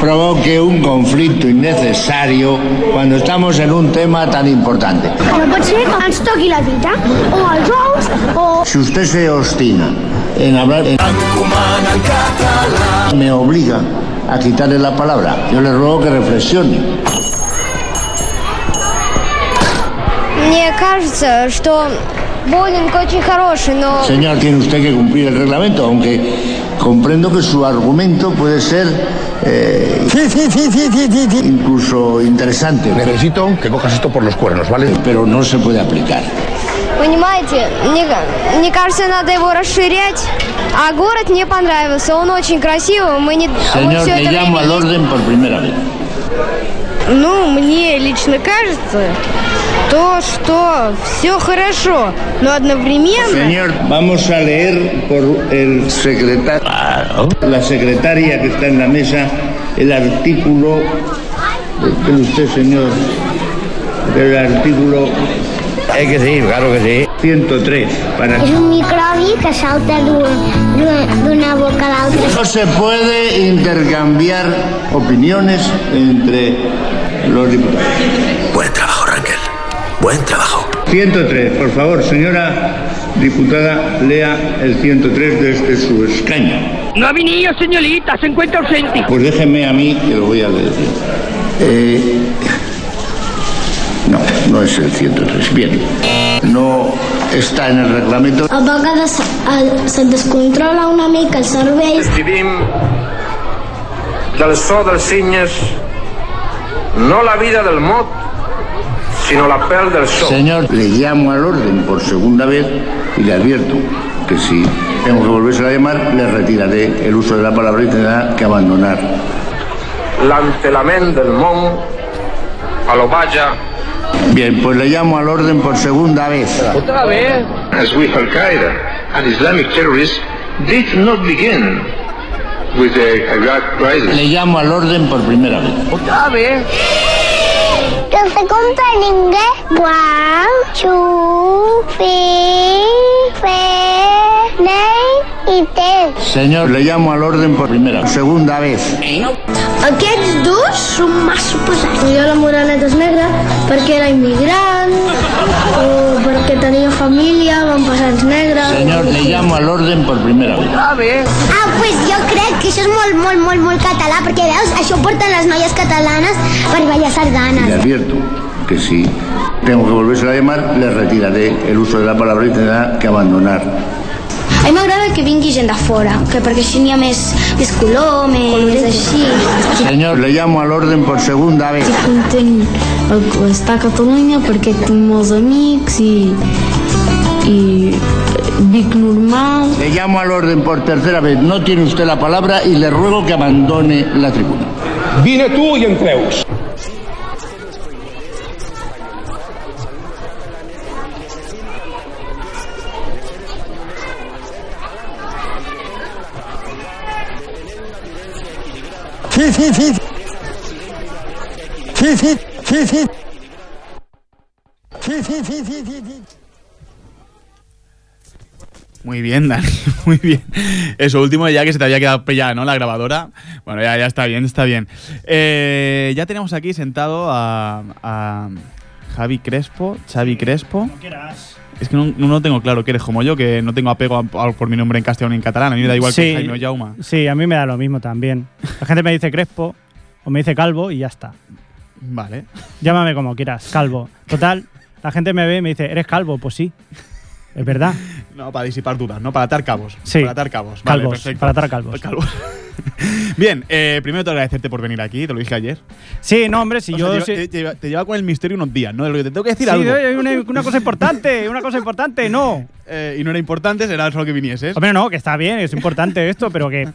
S19: provoque un conflicto innecesario cuando estamos en un tema tan importante.
S18: No pot ser que ens toqui la vida, o els ous, o...
S19: Si usted se obstina en hablar en me obliga a quitarle la palabra. Yo le ruego que reflexione.
S18: Мне кажется, что боулинг очень хороший, но...
S19: Señor, tiene usted que cumplir el reglamento, aunque comprendo que su argumento puede ser eh, incluso interesante.
S2: Necesito que cojas esto por los cuernos, ¿vale?
S19: Pero no se puede aplicar.
S18: Понимаете, мне, мне кажется, надо его расширять. А город мне понравился, он очень красивый, мы не... мы
S19: Señor,
S18: всё
S19: le
S18: это
S19: llamo
S18: время
S19: al
S18: ездили-
S19: orden por primera vez.
S18: Ну, мне лично кажется, то, что все хорошо, но одновременно...
S19: Señor, vamos a leer por el secretario, la secretaria que está en la mesa, el artículo, ¿qué usted, señor? El artículo... Es que sí, claro que sí. 103, para
S18: És un microbi que salta d'una d'una boca a l'altra.
S19: No se puede intercambiar opiniones entre los diputados.
S20: Buen trabajo, Raquel. Buen trabajo.
S19: 103, por favor, señora diputada, lea el 103 desde su escaño.
S17: No ha venido, señorita, se encuentra ausente.
S19: Pues déjeme a mí que lo voy a leer. Eh, no, no es el 103. Bien. No está en el reglamento.
S18: A vegades el, se descontrola una mica els serveis.
S6: Vivim del so dels cinyes, no la vida del mot, sino la pèl del so.
S19: Señor, le llamo al orden por segunda vez y le advierto que si tengo que volverse a llamar, le retiraré el uso de la palabra y tendrá que abandonar.
S6: L'entelament del món a lo vaja
S19: Bien, pues le llamo al orden por segunda vez.
S17: ¿Otra vez?
S5: As with Al Qaeda and Islamic terrorists did not begin with the Iraq crisis.
S19: Le llamo al orden por primera vez.
S17: ¿Otra vez?
S18: Que se compra l'inglès. One, two, three, four, i ten.
S19: Señor, le llamo al orden por primera. Segunda vez.
S18: Aquests dos són massa pesats. Jo la moreneta és negra perquè era immigrant o perquè tenia família, van passar els negres.
S19: Señor, le llamo al orden por primera vez.
S17: ¿Otra vez?
S18: Ah, pues jo crec que això és molt, molt, molt, molt català, perquè veus, això ho porten les noies catalanes per ballar
S19: Le
S18: sardanes.
S19: advierto que si tengo que volverse a llamar, le retiraré el uso de la palabra y tendrá que abandonar.
S18: A mi m'agrada que vingui gent de fora, que perquè així n'hi ha més, més color, més, més així.
S19: Señor, le llamo al orden por segunda vez.
S21: content estar a Catalunya perquè tinc molts amics i, i vic normal.
S19: Le llamo al orden por tercera vez. No tiene usted la palabra y le ruego que abandone la tribuna.
S2: Vine tu i en creus.
S19: Sí, sí, sí. Sí, sí, sí, sí. Sí, sí, sí, sí, sí, sí.
S1: Muy bien, Dani, [LAUGHS] muy bien. Eso último, ya que se te había quedado pillada, ¿no? La grabadora. Bueno, ya, ya está bien, está bien. Eh, ya tenemos aquí sentado a, a Javi Crespo, Xavi Crespo. Es que no, no tengo claro que eres como yo, que no tengo apego a- a- por mi nombre en castellano y en catalán. A mí me da igual que Jaime o Jauma.
S22: Sí, a mí me da lo mismo también. La gente me dice Crespo o me dice Calvo y ya está.
S1: Vale.
S22: Llámame como quieras, Calvo. Total, la gente me ve y me dice, ¿eres calvo? Pues sí. Es verdad.
S1: No, para disipar dudas, ¿no? Para atar cabos.
S22: Sí.
S1: Para atar cabos. Vale,
S22: Calvos,
S1: perfecto.
S22: para atar calvos.
S1: Calvos. [LAUGHS] Bien, eh, primero te agradecerte por venir aquí, te lo dije ayer.
S22: Sí, no, hombre, si
S1: O
S22: yo...
S1: sea, te,
S22: sí-
S1: lleva, te lleva- te lleva con el misterio unos días, ¿no? De lo que te tengo que decir
S22: Sí,
S1: algo.
S22: hay una, una cosa importante, una cosa importante, no.
S1: Eh, y no era importante, será solo que vinieses.
S22: Hombre, no, que está bien, es importante esto, pero que,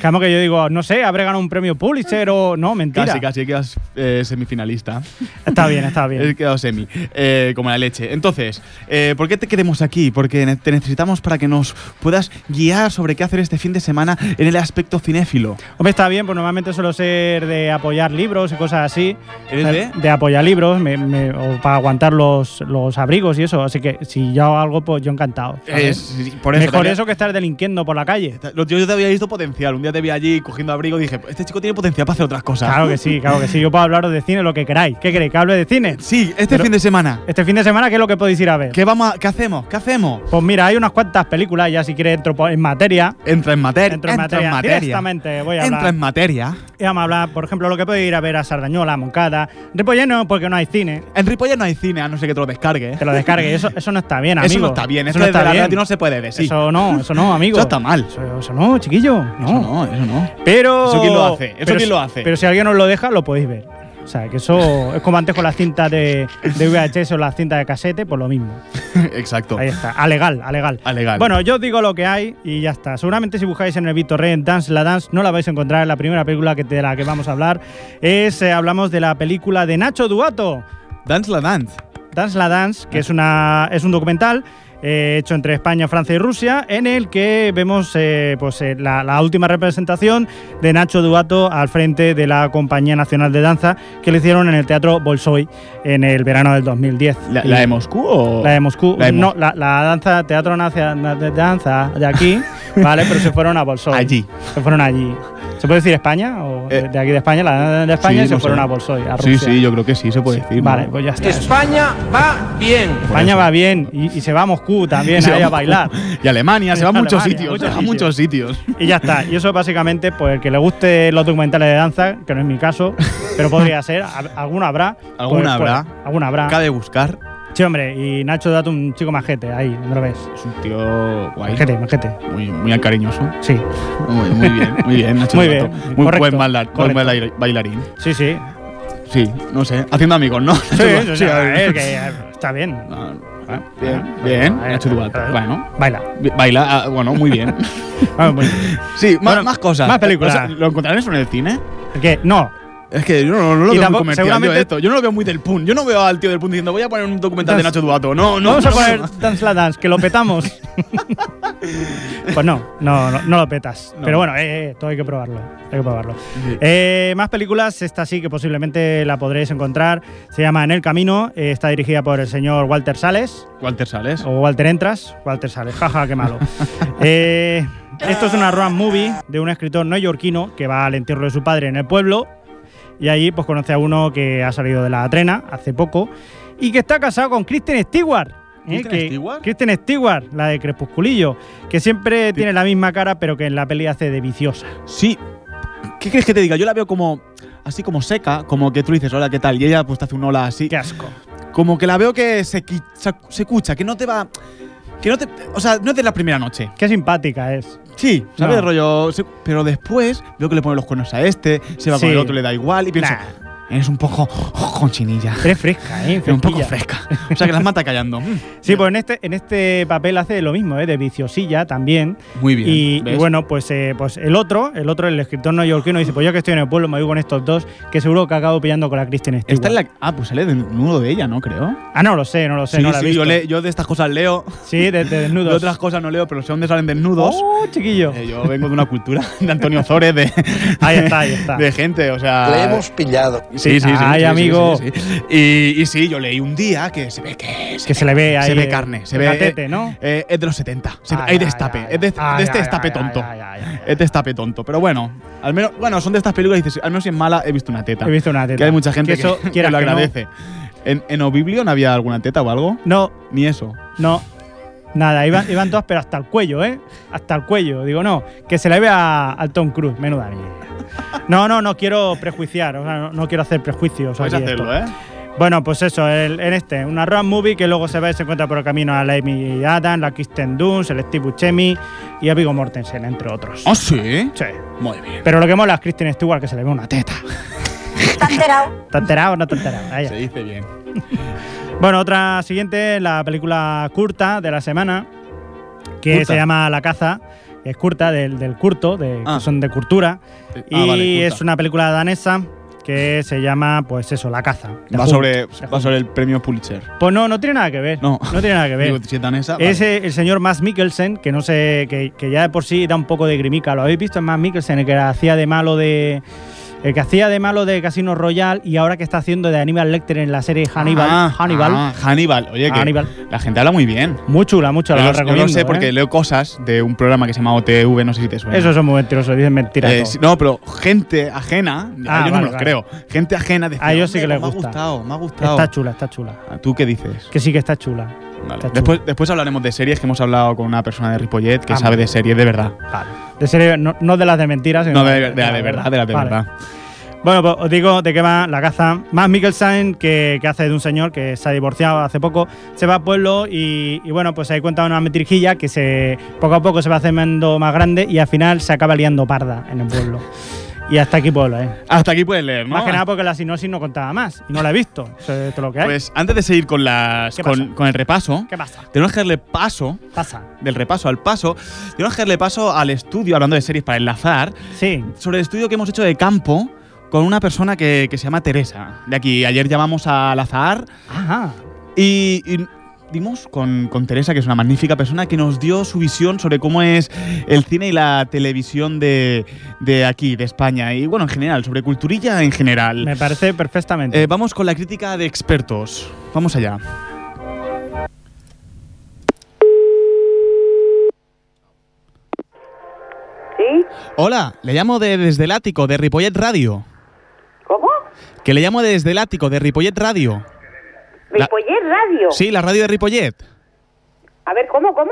S22: claro que yo digo, no sé, habré ganado un premio Pulitzer o no, mentira.
S1: Casi, casi, he quedado eh, semifinalista.
S22: Está bien, está bien. [LAUGHS]
S1: He quedado semi, eh, como la leche. Entonces, eh, ¿por qué te queremos aquí? Porque te necesitamos para que nos puedas guiar sobre qué hacer este fin de semana en el aspecto cinéfilo.
S22: Hombre, está bien, pues normalmente suelo ser de apoyar libros y cosas así.
S1: ¿Eres de?
S22: De apoyar libros, me- me- o para aguantar los, los abrigos y eso. Así que si yo hago algo, pues yo encantado.
S1: Es- por eso,
S22: Mejor eso que estar delinquiendo por la calle.
S1: Yo, yo te había visto potencial. Un día te vi allí cogiendo abrigo y dije, este chico tiene potencial para hacer otras cosas.
S22: Claro que sí, claro que sí. Yo puedo hablaros de cine lo que queráis. ¿Qué queréis? ¿Que hable de cine?
S1: Sí, este
S22: Pero-
S1: fin de semana.
S22: Este fin de semana, ¿qué es lo que podéis ir a ver?
S1: ¿Qué, vamos a- ¿Qué hacemos? ¿Qué hacemos?
S22: Pues mira, hay unas cuantas películas, ya si quieres entro en materia.
S1: Entra en materia.
S22: Entro en materia. Voy a
S1: Entra
S22: hablar.
S1: en materia.
S22: Y vamos a hablar, por ejemplo, lo que podéis ir a ver a Sardañola, a Moncada. Ripollé no, porque no hay cine.
S1: En Ripollet no hay cine, a no ser que te lo descargue.
S22: Te lo descargue. Eso, eso no está bien, amigo.
S1: Eso no está bien.
S22: Eso no está
S1: la
S22: bien.
S1: radio no se puede decir.
S22: Eso no, eso no, [LAUGHS] amigo.
S1: Eso está mal.
S22: Eso, eso no, chiquillo. No.
S1: Eso no, eso no.
S22: Pero.
S1: ¿Eso quién lo hace? ¿Eso
S22: pero
S1: quién lo hace?
S22: Pero si alguien os lo deja, lo podéis ver. O sea, que eso es como antes con las cintas de, de VHS o las cintas de casete, pues lo mismo. [LAUGHS]
S1: Exacto.
S22: Ahí está. A legal, a legal.
S1: A legal.
S22: Bueno, yo os digo lo que hay y ya está. Seguramente si buscáis en el Víctor Ren Dance la Dance no la vais a encontrar. La primera película que, de la que vamos a hablar es, eh, hablamos de la película de Nacho Duato.
S1: Dance la Dance.
S22: Dance la Dance, que es, una, es un documental eh, hecho entre España, Francia y Rusia, en el que vemos eh, pues, eh, la, la última representación de Nacho Duato al frente de la Compañía Nacional de Danza que le hicieron en el Teatro Bolshoi en el verano del 2010.
S1: ¿La, de Moscú o.?
S22: la de Moscú.
S1: La de Mos-
S22: no, la, la danza, Teatro Nacional de Danza de aquí, [LAUGHS] ¿vale? Pero se fueron a Bolshoi.
S1: Allí.
S22: Se fueron allí. ¿Se puede decir España? ¿O de-
S1: Eh,
S22: de aquí de España? La danza de España
S1: Sí,
S22: y se
S1: no
S22: fueron
S1: sé.
S22: a Bolshoi, a
S1: Sí,
S22: Rusia.
S1: sí, yo creo que sí, se puede decir.
S22: Vale,
S1: ¿no?
S22: pues ya está.
S6: España va bien.
S22: España va bien y, y se va a Moscú también [LAUGHS] ahí a bailar.
S1: Y Alemania, se va a [LAUGHS] muchos
S22: Alemania,
S1: sitios.
S22: muchos
S1: se va a
S22: sitios.
S1: muchos sitios.
S22: Y ya está. Y eso básicamente, pues el que le guste los documentales de danza, que no es mi caso, pero podría [LAUGHS] ser, alguno habrá.
S1: Alguna
S22: pues,
S1: habrá.
S22: pues, alguna habrá.
S1: Cabe buscar.
S22: Sí, hombre, y Nacho Dato un chico majete ahí, ¿dónde lo ves?
S1: Es un tío guay.
S22: Majete, majete.
S1: Muy, muy cariñoso.
S22: Sí.
S1: Muy, muy bien, muy bien, Nacho
S22: Muy bien,
S1: Muy
S22: correcto,
S1: buen, bailar- bailarín.
S22: Sí, sí.
S1: Sí, no sé. Haciendo amigos, ¿no?
S22: Sí, [LAUGHS] sí,
S1: Duato.
S22: a ver, que eh, está bien.
S1: Ah, Bien, bien. Nacho Duato. Bueno.
S22: Baila.
S1: Baila, ah, bueno, muy bien. [LAUGHS]
S22: Ah, muy bien.
S1: Sí, más,
S22: Bueno,
S1: más cosas.
S22: más películas.
S1: O sea, ¿Lo encontrarán eso en el cine?
S22: ¿Qué? No.
S1: Es que yo no, no lo
S22: Y
S1: veo muy
S22: tampoco-
S1: yo
S22: seguramente-
S1: esto. Yo no lo veo muy del pun. Yo no veo al tío del pun diciendo voy a poner un documental de Nacho Duato. No, no.
S22: Vamos a
S1: no,
S22: poner
S1: no.
S22: Dance la Dance, que lo petamos. [LAUGHS] pues no, no, no, lo petas. Pero bueno, eh, eh, todo hay que probarlo. Hay que probarlo. Eh, más películas, esta sí que posiblemente la podréis encontrar. Se llama En el Camino. está dirigida por el señor Walter Sales.
S1: Walter Sales.
S22: O Walter Entras. Walter Sales, jaja, qué malo. [LAUGHS] Esto es una road movie de un escritor neoyorquino que va al entierro de su padre en el pueblo. Y allí pues conoce a uno que ha salido de la trena hace poco y que está casado con Kristen Stewart. ¿eh?
S1: ¿Kristen
S22: Que-
S1: Stewart?
S22: Kristen Stewart, la de Crepusculillo, que siempre tiene la misma cara pero que en la peli hace de viciosa.
S1: Sí. ¿Qué crees que te diga? Yo la veo como. Así como seca, como que tú dices, hola, ¿qué tal? Y ella pues te hace un hola así.
S22: Qué asco.
S1: Como que la veo que se, se, se escucha, que no te va. Que no te. O sea, no es de la primera noche.
S22: Qué simpática es.
S1: Sí, ¿sabes?
S22: No.
S1: Rollo. se- pero después veo que le pone los cuernos a este, se va
S22: Sí.
S1: con el otro, le da igual. Y pienso, es un poco conchinilla.
S22: Eres fresca, ¿eh?
S1: Es un poco
S22: Fresquilla.
S1: fresca. O sea, que las mata callando. Mm.
S22: Sí, pues en este, en este papel hace lo mismo, ¿eh? de viciosilla también.
S1: Muy bien.
S22: Y, bueno, pues, eh, pues el otro, el otro, el escritor neoyorquino, dice: Pues yo que estoy en el pueblo, me voy con estos dos, que seguro que acabo pillando con la Kristen Stewart.
S1: Esta es la. Ah, pues sale desnudo de ella, ¿no? Creo.
S22: Ah, no lo sé, no lo sé,
S1: sí,
S22: no la he
S1: sí,
S22: visto.
S1: yo, le- yo de estas cosas leo.
S22: Sí, de, de
S1: De
S22: desnudos.
S1: otras cosas no leo, pero sé dónde salen desnudos.
S22: ¡Oh, chiquillo!
S1: Eh, yo vengo de una cultura de Antonio Zores, de,
S22: Ahí está, ahí está. [LAUGHS]
S1: de gente, o sea.
S20: Le hemos pillado.
S1: Sí, Sí, sí.
S22: Ay, amigo.
S1: Y, y sí, yo leí un día que se ve que
S22: Que se le ve ahí.
S1: se ve carne, se ve.
S22: gatete, ¿no?
S1: eh, es de los 70. Se-
S22: Ay,
S1: hay
S22: ay,
S1: destape. es de, este destape tonto. Es destape tonto. Pero bueno, al menos, bueno, son de estas películas y dices, al menos si es mala, he visto una teta.
S22: He visto una teta.
S1: Que hay mucha gente
S22: Que eso, [LAUGHS]
S1: que lo
S22: que no.
S1: agradece. ¿En, ¿En Oblivion había alguna teta o algo?
S22: No,
S1: Ni eso.
S22: no. Nada, iban, iban todas, pero hasta el cuello, ¿eh? Hasta el cuello. Digo, no, que se le ve a- al Tom Cruise, menuda mierda. No, no, no quiero prejuiciar, o sea, no, no quiero hacer prejuicios.
S1: Puedes hacerlo,
S22: esto.
S1: ¿eh?
S22: Bueno, pues eso, el- en este, una road movie que luego se va y se encuentra por el camino a la Amy Adams, la Kristen Dunst, el Steve Buscemi y a Viggo Mortensen, entre otros.
S1: ¿Ah, sí?
S22: Sí.
S1: Muy bien.
S22: Pero lo que mola es Kristen Stewart, que se le ve una teta.
S12: ¿Está enterado? [LAUGHS]
S22: ¿Está enterado o no está enterado?
S1: Se dice bien.
S22: Bueno, otra siguiente, la película curta de la semana, que
S1: Curta.
S22: se llama La caza. que Es curta, del, del curto, de,
S1: Ah.
S22: que son de cultura.
S1: Ah,
S22: y
S1: vale,
S22: es una película danesa que se llama, pues eso, La caza.
S1: Va
S22: Hunt,
S1: sobre, va sobre el premio Pulitzer.
S22: Pues no, no tiene nada que ver.
S1: No.
S22: tiene nada que [LAUGHS] ver.
S1: Digo, si es danesa,
S22: Es
S1: vale.
S22: el señor Max Mikkelsen, que no sé, que, que ya de por sí da un poco de grimica. ¿Lo habéis visto en Max Mikkelsen? El que hacía de malo de. El que hacía de malo de Casino Royale y ahora que está haciendo de Aníbal Lecter en la serie Hannibal.
S1: Ah,
S22: Hannibal.
S1: ah, Hannibal. Oye, que
S22: Hannibal.
S1: la gente habla muy bien.
S22: Muy chula, muy chula.
S1: Yo
S22: la
S1: lo- yo
S22: recomiendo,
S1: lo sé porque
S22: ¿eh?
S1: leo cosas de un programa que se llama OTV, no sé si te suena.
S22: Eso son muy mentirosos, dicen mentiras.
S1: Eh, no, pero gente ajena,
S22: Ah,
S1: yo no
S22: vale,
S1: me lo
S22: vale.
S1: creo. Gente ajena decía,
S22: A ellos sí que
S1: "Hombre,
S22: les
S1: pues
S22: gusta.
S1: Me ha gustado, me ha gustado.
S22: Está chula, está chula.
S1: ¿Tú qué dices?
S22: Que sí que está chula.
S1: Vale. Después, después hablaremos de series que hemos hablado con una persona de Ripollet que
S22: Ah,
S1: sabe de series de verdad.
S22: Vale. De serie, no, no de las de mentiras, sino
S1: No, de, de- de la de verdad, de la de
S22: Vale.
S1: verdad.
S22: Bueno, pues os digo de qué va la caza. Matt Mikkelsen, que, que hace de un señor que se ha divorciado hace poco, se va al pueblo y, y bueno, pues ahí cuenta una mentirijilla que se poco a poco se va haciendo más grande y al final se acaba liando parda en el pueblo. [LAUGHS] Y hasta aquí pueblo, ¿eh?
S1: Hasta aquí puedes leer, ¿no?
S22: Más que nada porque la sinopsis no contaba más y no la he visto. Eso es todo lo que hay.
S1: Pues antes de seguir con las
S22: ¿Qué
S1: con, con el repaso,
S22: ¿Qué pasa?
S1: tenemos que darle paso
S22: Pasa.
S1: del repaso al paso. Tenemos que darle paso al estudio, hablando de series para enlazar,
S22: Sí.
S1: sobre el estudio que hemos hecho de campo con una persona que, que se llama Teresa. De aquí, ayer llamamos al azar
S22: Ajá.
S1: y, y dimos con, con Teresa, que es una magnífica persona, que nos dio su visión sobre cómo es el cine y la televisión de, de aquí, de España. Y bueno, en general, sobre culturilla en general.
S22: Me parece perfectamente.
S1: Eh, vamos con la crítica de expertos. Vamos allá.
S23: ¿Sí?
S1: Hola, le llamo de, desde el ático de Ripollet Radio.
S23: ¿Cómo?
S1: Que le llamo desde el ático de Ripollet Radio.
S23: Ripollet Radio.
S1: Sí, la radio de Ripollet.
S23: A ver, ¿cómo, cómo?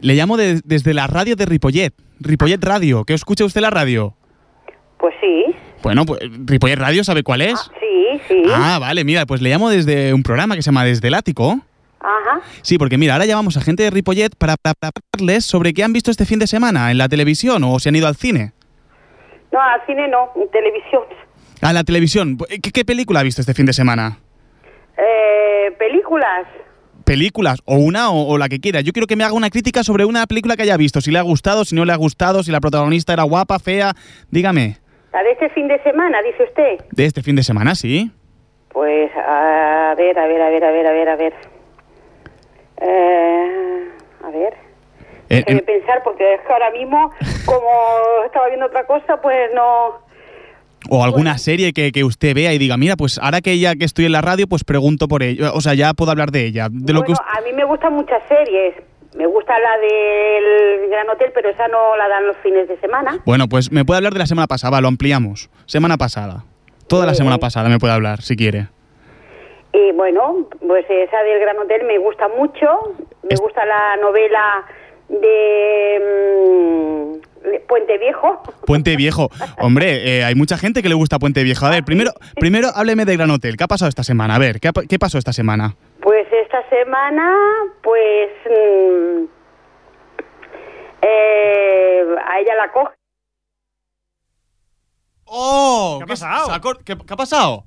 S1: Le llamo de- desde la radio de Ripollet. Ripollet Radio. ¿Que escucha usted la radio?
S23: Pues sí.
S1: Bueno, pues Ripollet Radio, ¿sabe cuál es?
S23: Sí, sí.
S1: Ah, vale, mira, pues le llamo desde un programa que se llama Desde el Ático.
S23: Ajá.
S1: Sí, porque mira, ahora llamamos a gente de Ripollet para para- para hablarles sobre qué han visto este fin de semana en la televisión o si han ido al cine.
S23: No, al cine no, en televisión.
S1: A la televisión. ¿Qué, qué película ha visto este fin de semana?
S23: Eh, películas.
S1: Películas, o una o, o la que quiera. Yo quiero que me haga una crítica sobre una película que haya visto. Si le ha gustado, si no le ha gustado, si la protagonista era guapa, fea. Dígame.
S23: La de este fin de semana, dice usted.
S1: De este fin de semana, sí.
S23: Pues, a ver, a ver, a ver, a ver, a ver, a ver. Eh, a ver.
S1: Eh,
S23: pensar, porque es que ahora mismo, como estaba viendo otra cosa, pues no...
S1: o alguna serie que, que usted vea y diga, mira, pues ahora que ya que estoy en la radio, pues pregunto por ella. O sea, ya puedo hablar de ella. De lo que
S23: a mí me gustan muchas series. Me gusta la del Gran Hotel, pero esa no la dan los fines de semana.
S1: Bueno, pues me puede hablar de la semana pasada, va, lo ampliamos. Semana pasada. Toda la semana pasada me puede hablar, si quiere.
S23: Y bueno, pues esa del Gran Hotel me gusta mucho. Me gusta la novela de mm, Puente Viejo.
S1: Puente Viejo. Hombre, eh, hay mucha gente que le gusta Puente Viejo. A ver, primero, primero hábleme de Gran Hotel. ¿Qué ha pasado esta semana? A ver, ¿qué, ha pa- qué pasó esta semana?
S23: Pues esta semana, pues mm, eh, a ella la coge.
S1: ¡Oh!
S22: ¿Qué ha pasado?
S1: se ha ¿Qué, qué ha pasado?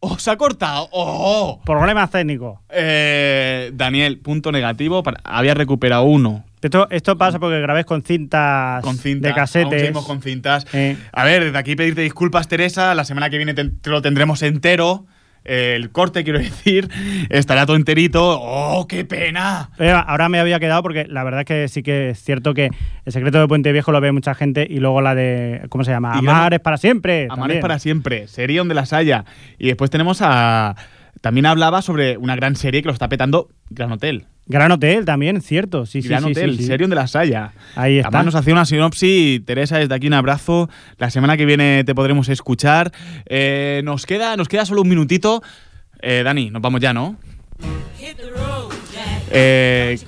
S1: ¡Oh, se ha cortado! ¡Oh!
S22: Problemas técnicos.
S1: Eh, Daniel, punto negativo. para- había recuperado uno.
S22: Esto, esto pasa porque grabéis con cintas
S1: Con cintas.
S22: de
S1: Aún
S22: casetes.
S1: seguimos con cintas.
S22: Eh.
S1: A ver, desde aquí pedirte disculpas, Teresa. La semana que viene te, te lo tendremos entero. eh, el corte, quiero decir, [LAUGHS] estará todo enterito. ¡Oh, qué pena!
S22: Pero ahora me había quedado porque la verdad es que sí que es cierto que el secreto de Puente Viejo lo ve mucha gente y luego la de. ¿Cómo se llama?
S1: Y
S22: Amar es para siempre.
S1: Amar
S22: también.
S1: es para siempre, serie donde las haya. Y después tenemos a. También hablaba sobre una gran serie que lo está petando Gran Hotel.
S22: Gran Hotel también, cierto. Sí, sí,
S1: Gran
S22: sí,
S1: Hotel,
S22: sí,
S1: donde las haya.
S22: Ahí está.
S1: Además nos hacía una sinopsis. Teresa, desde aquí un abrazo. La semana que viene te podremos escuchar. Eh, nos, queda, nos queda solo un minutito. Eh, Dani, nos vamos ya, ¿no? Eh,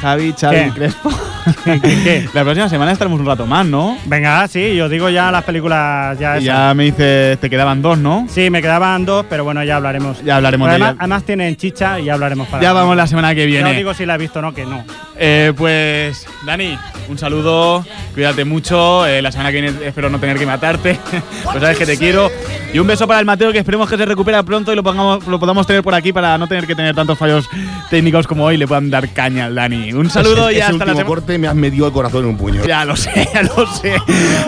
S1: Javi, Xavi,
S22: ¿Qué?
S1: Crespo. [LAUGHS]
S22: ¿Qué?
S1: La próxima semana estaremos un rato más, ¿no?
S22: Venga, sí, yo digo ya las películas ya.
S1: Y ya me dices, te quedaban dos, ¿no?
S22: Sí, me quedaban dos, pero bueno, ya hablaremos.
S1: Ya hablaremos
S22: Pero
S1: de
S22: además, además tienen chicha y ya hablaremos para.
S1: Ya vamos la semana que viene.
S22: os digo si la he visto o no, que no.
S1: Eh, pues, Dani, un saludo, cuídate mucho. eh, la semana que viene espero no tener que matarte. [LAUGHS] pues sabes que te quiero. Y un beso para el Mateo, que esperemos que se recupere pronto y lo, pongamos, lo podamos tener por aquí para no tener que tener tantos fallos técnicos como hoy. Le puedan dar caña al Dani. Un saludo [LAUGHS] y
S2: Ese
S1: hasta la semana.
S2: corte me has metido el corazón en un puño.
S1: Ya lo sé, ya lo sé.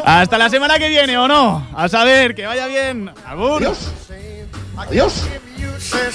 S1: Hasta la semana que viene, ¿o no? A saber, que vaya bien. Agur.
S2: Adiós.
S24: Say